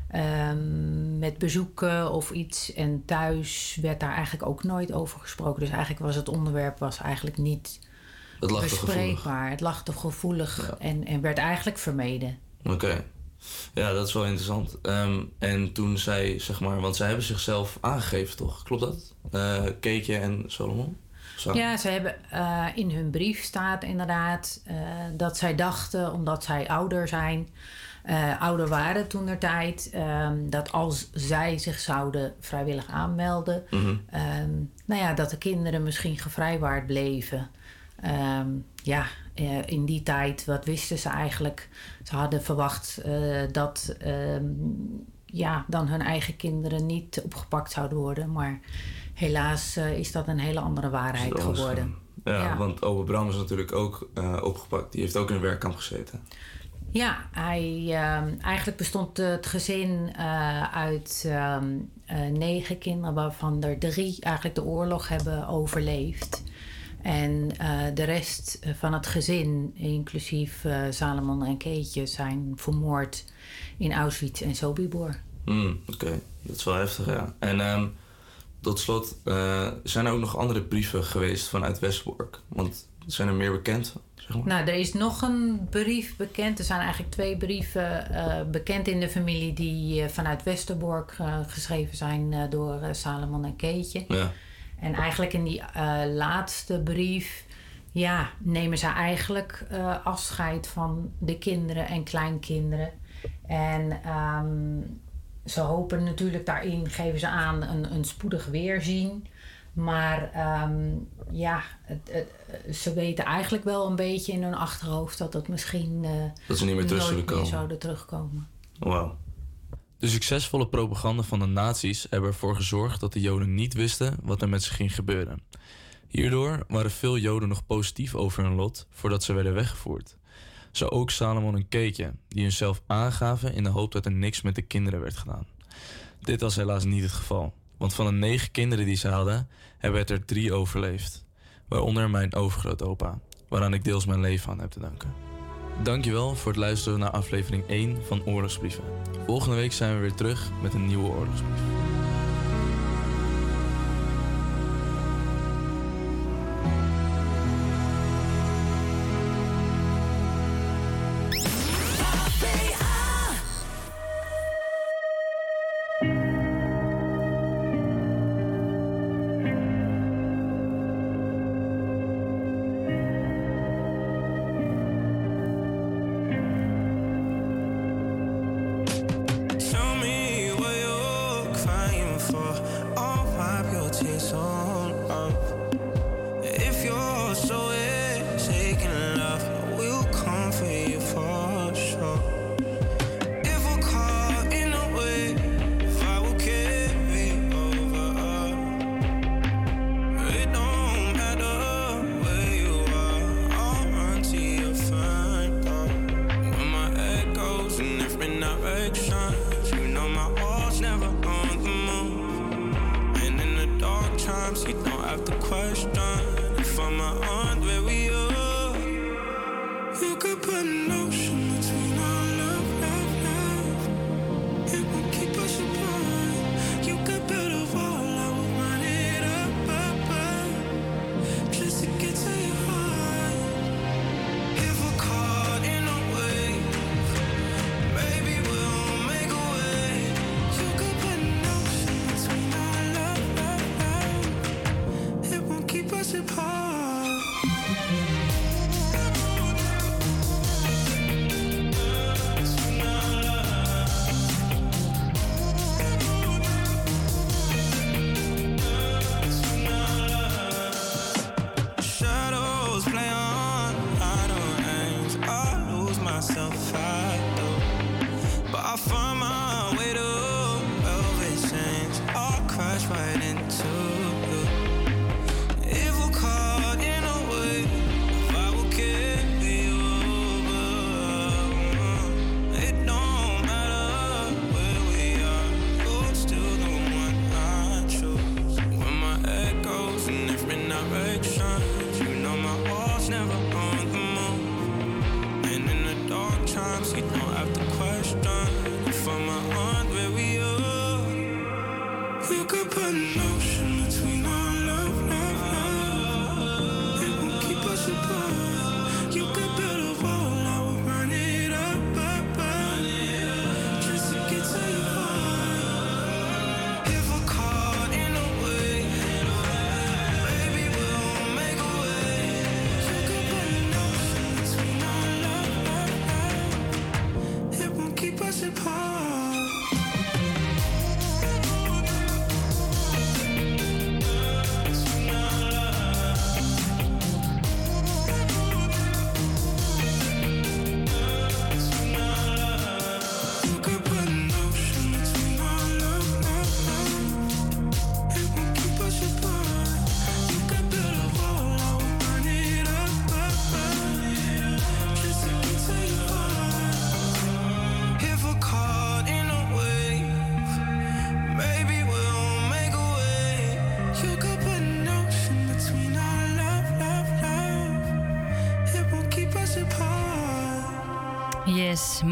Ehm, met bezoeken of iets. En thuis werd daar eigenlijk ook nooit over gesproken. Dus eigenlijk was het onderwerp was eigenlijk niet Het lag bespreekbaar. Het lag te gevoelig en, en werd eigenlijk vermeden. Oké. Ja, dat is wel interessant. Ehm, en toen zij, zeg maar, want zij hebben zichzelf aangegeven, toch? Klopt dat? Eh Keetje en Solomon? Ja, ze hebben eh, in hun brief staat inderdaad eh, dat zij dachten, omdat zij ouder zijn, ouder waren toen der tijd, ehm, dat als zij zich zouden vrijwillig aanmelden, Mhm. ehm, nou ja, dat de kinderen misschien gevrijwaard bleven. Ja, eh, in die tijd, wat wisten ze eigenlijk? Ze hadden verwacht eh, dat ehm, ja, dan hun eigen kinderen niet opgepakt zouden worden. Maar helaas eh, is dat een hele andere waarheid geworden. Ja, Ja. want Opa Bram is natuurlijk ook opgepakt. Die heeft ook in een werkkamp gezeten. Ja, hij, ehm, eigenlijk bestond het gezin uit ehm, eh, negen kinderen, waarvan er drie eigenlijk de oorlog hebben overleefd. En eh, de rest van het gezin, inclusief eh, Salomon en Keetje, zijn vermoord in Auschwitz en Sobibor. Hmm, Oké, dat is wel heftig, ja. En ehm, tot slot, eh, zijn er ook nog andere brieven geweest vanuit Westbork? Want zijn er meer bekend? Zeg maar? Nou, er is nog een brief bekend. Er zijn eigenlijk twee brieven eh, bekend in de familie die eh, vanuit Westerbork eh, geschreven zijn eh, door eh, Salomon en Keetje. Ja. En eigenlijk in die eh, laatste brief, ja, nemen ze eigenlijk eh, afscheid van de kinderen en kleinkinderen. En ehm, ze hopen natuurlijk daarin, geven ze aan, een, een spoedig weerzien. Maar ehm, ja, het, het- ze weten eigenlijk wel een beetje in hun achterhoofd dat het misschien eh, Dat ze niet meer terug zullen komen. zouden terugkomen. Wauw. De succesvolle propaganda van de nazi's hebben ervoor gezorgd dat de Joden niet wisten wat er met ze ging gebeuren. Hierdoor waren veel Joden nog positief over hun lot voordat ze werden weggevoerd. Zo ook Salomon en Keetje, die hunzelf aangaven in de hoop dat er niks met de kinderen werd gedaan. Dit was helaas niet het geval, want van de negen kinderen die ze hadden, hebben het er drie overleefd. Waaronder mijn overgrootopa, waaraan ik deels mijn leven aan heb te danken. Dankjewel voor het luisteren naar aflevering 1 van Oorlogsbrieven. Volgende week zijn we weer terug met een nieuwe oorlogsbrief.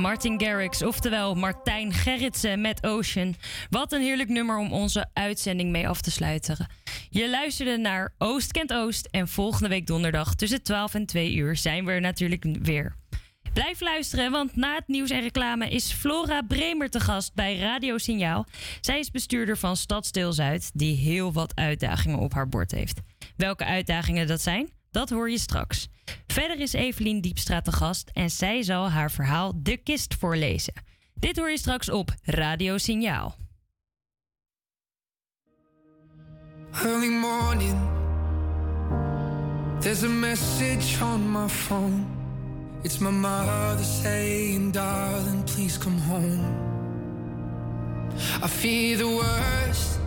Martin Garrix, oftewel Martijn Gerritsen met Ocean. Wat een heerlijk nummer om onze uitzending mee af te sluiten. Je luisterde naar Oost kent Oost en volgende week donderdag tussen 12 en 2 uur zijn we er natuurlijk weer. Blijf luisteren, want na het nieuws en reclame is Flora Bremer te gast bij Radio Signaal. Zij is bestuurder van Stadsdeel Zuid, die heel wat uitdagingen op haar bord heeft. Welke uitdagingen dat zijn, dat hoor je straks. Verder is Evelien Diepstra te gast en zij zal haar verhaal De Kist voorlezen. Dit hoor je straks op Radio Signaal. Early morning, there's a message on my phone. It's my mother saying, Darling, please come home. I fear the worst,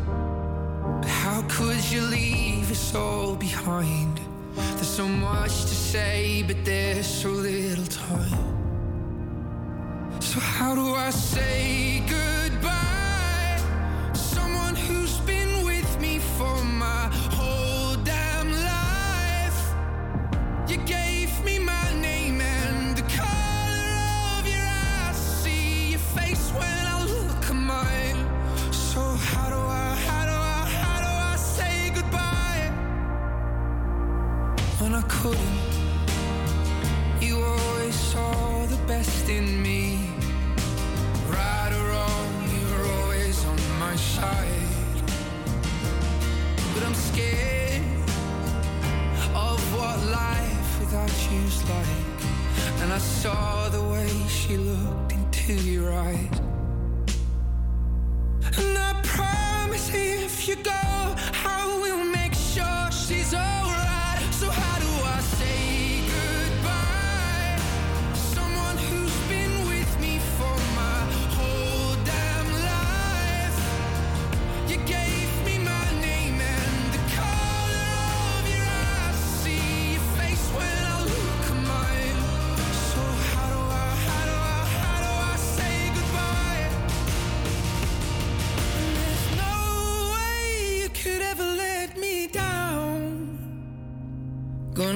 but how could you leave us all behind? There's so much to say, but there's so little time. So, how do I say goodbye? Someone who's couldn't, you always saw the best in me. Right or wrong, you were always on my side. But I'm scared of what life without you's like. And I saw the way she looked into your eyes. And I promise if you go, I will make sure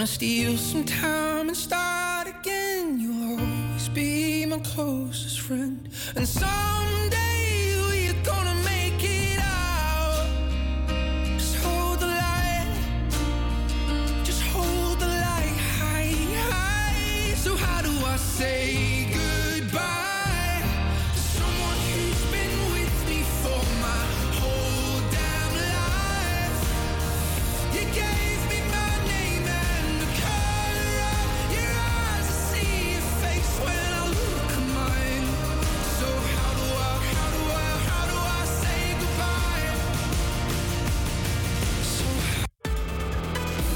Gonna steal some time and start again. You'll always be my closest friend. And someday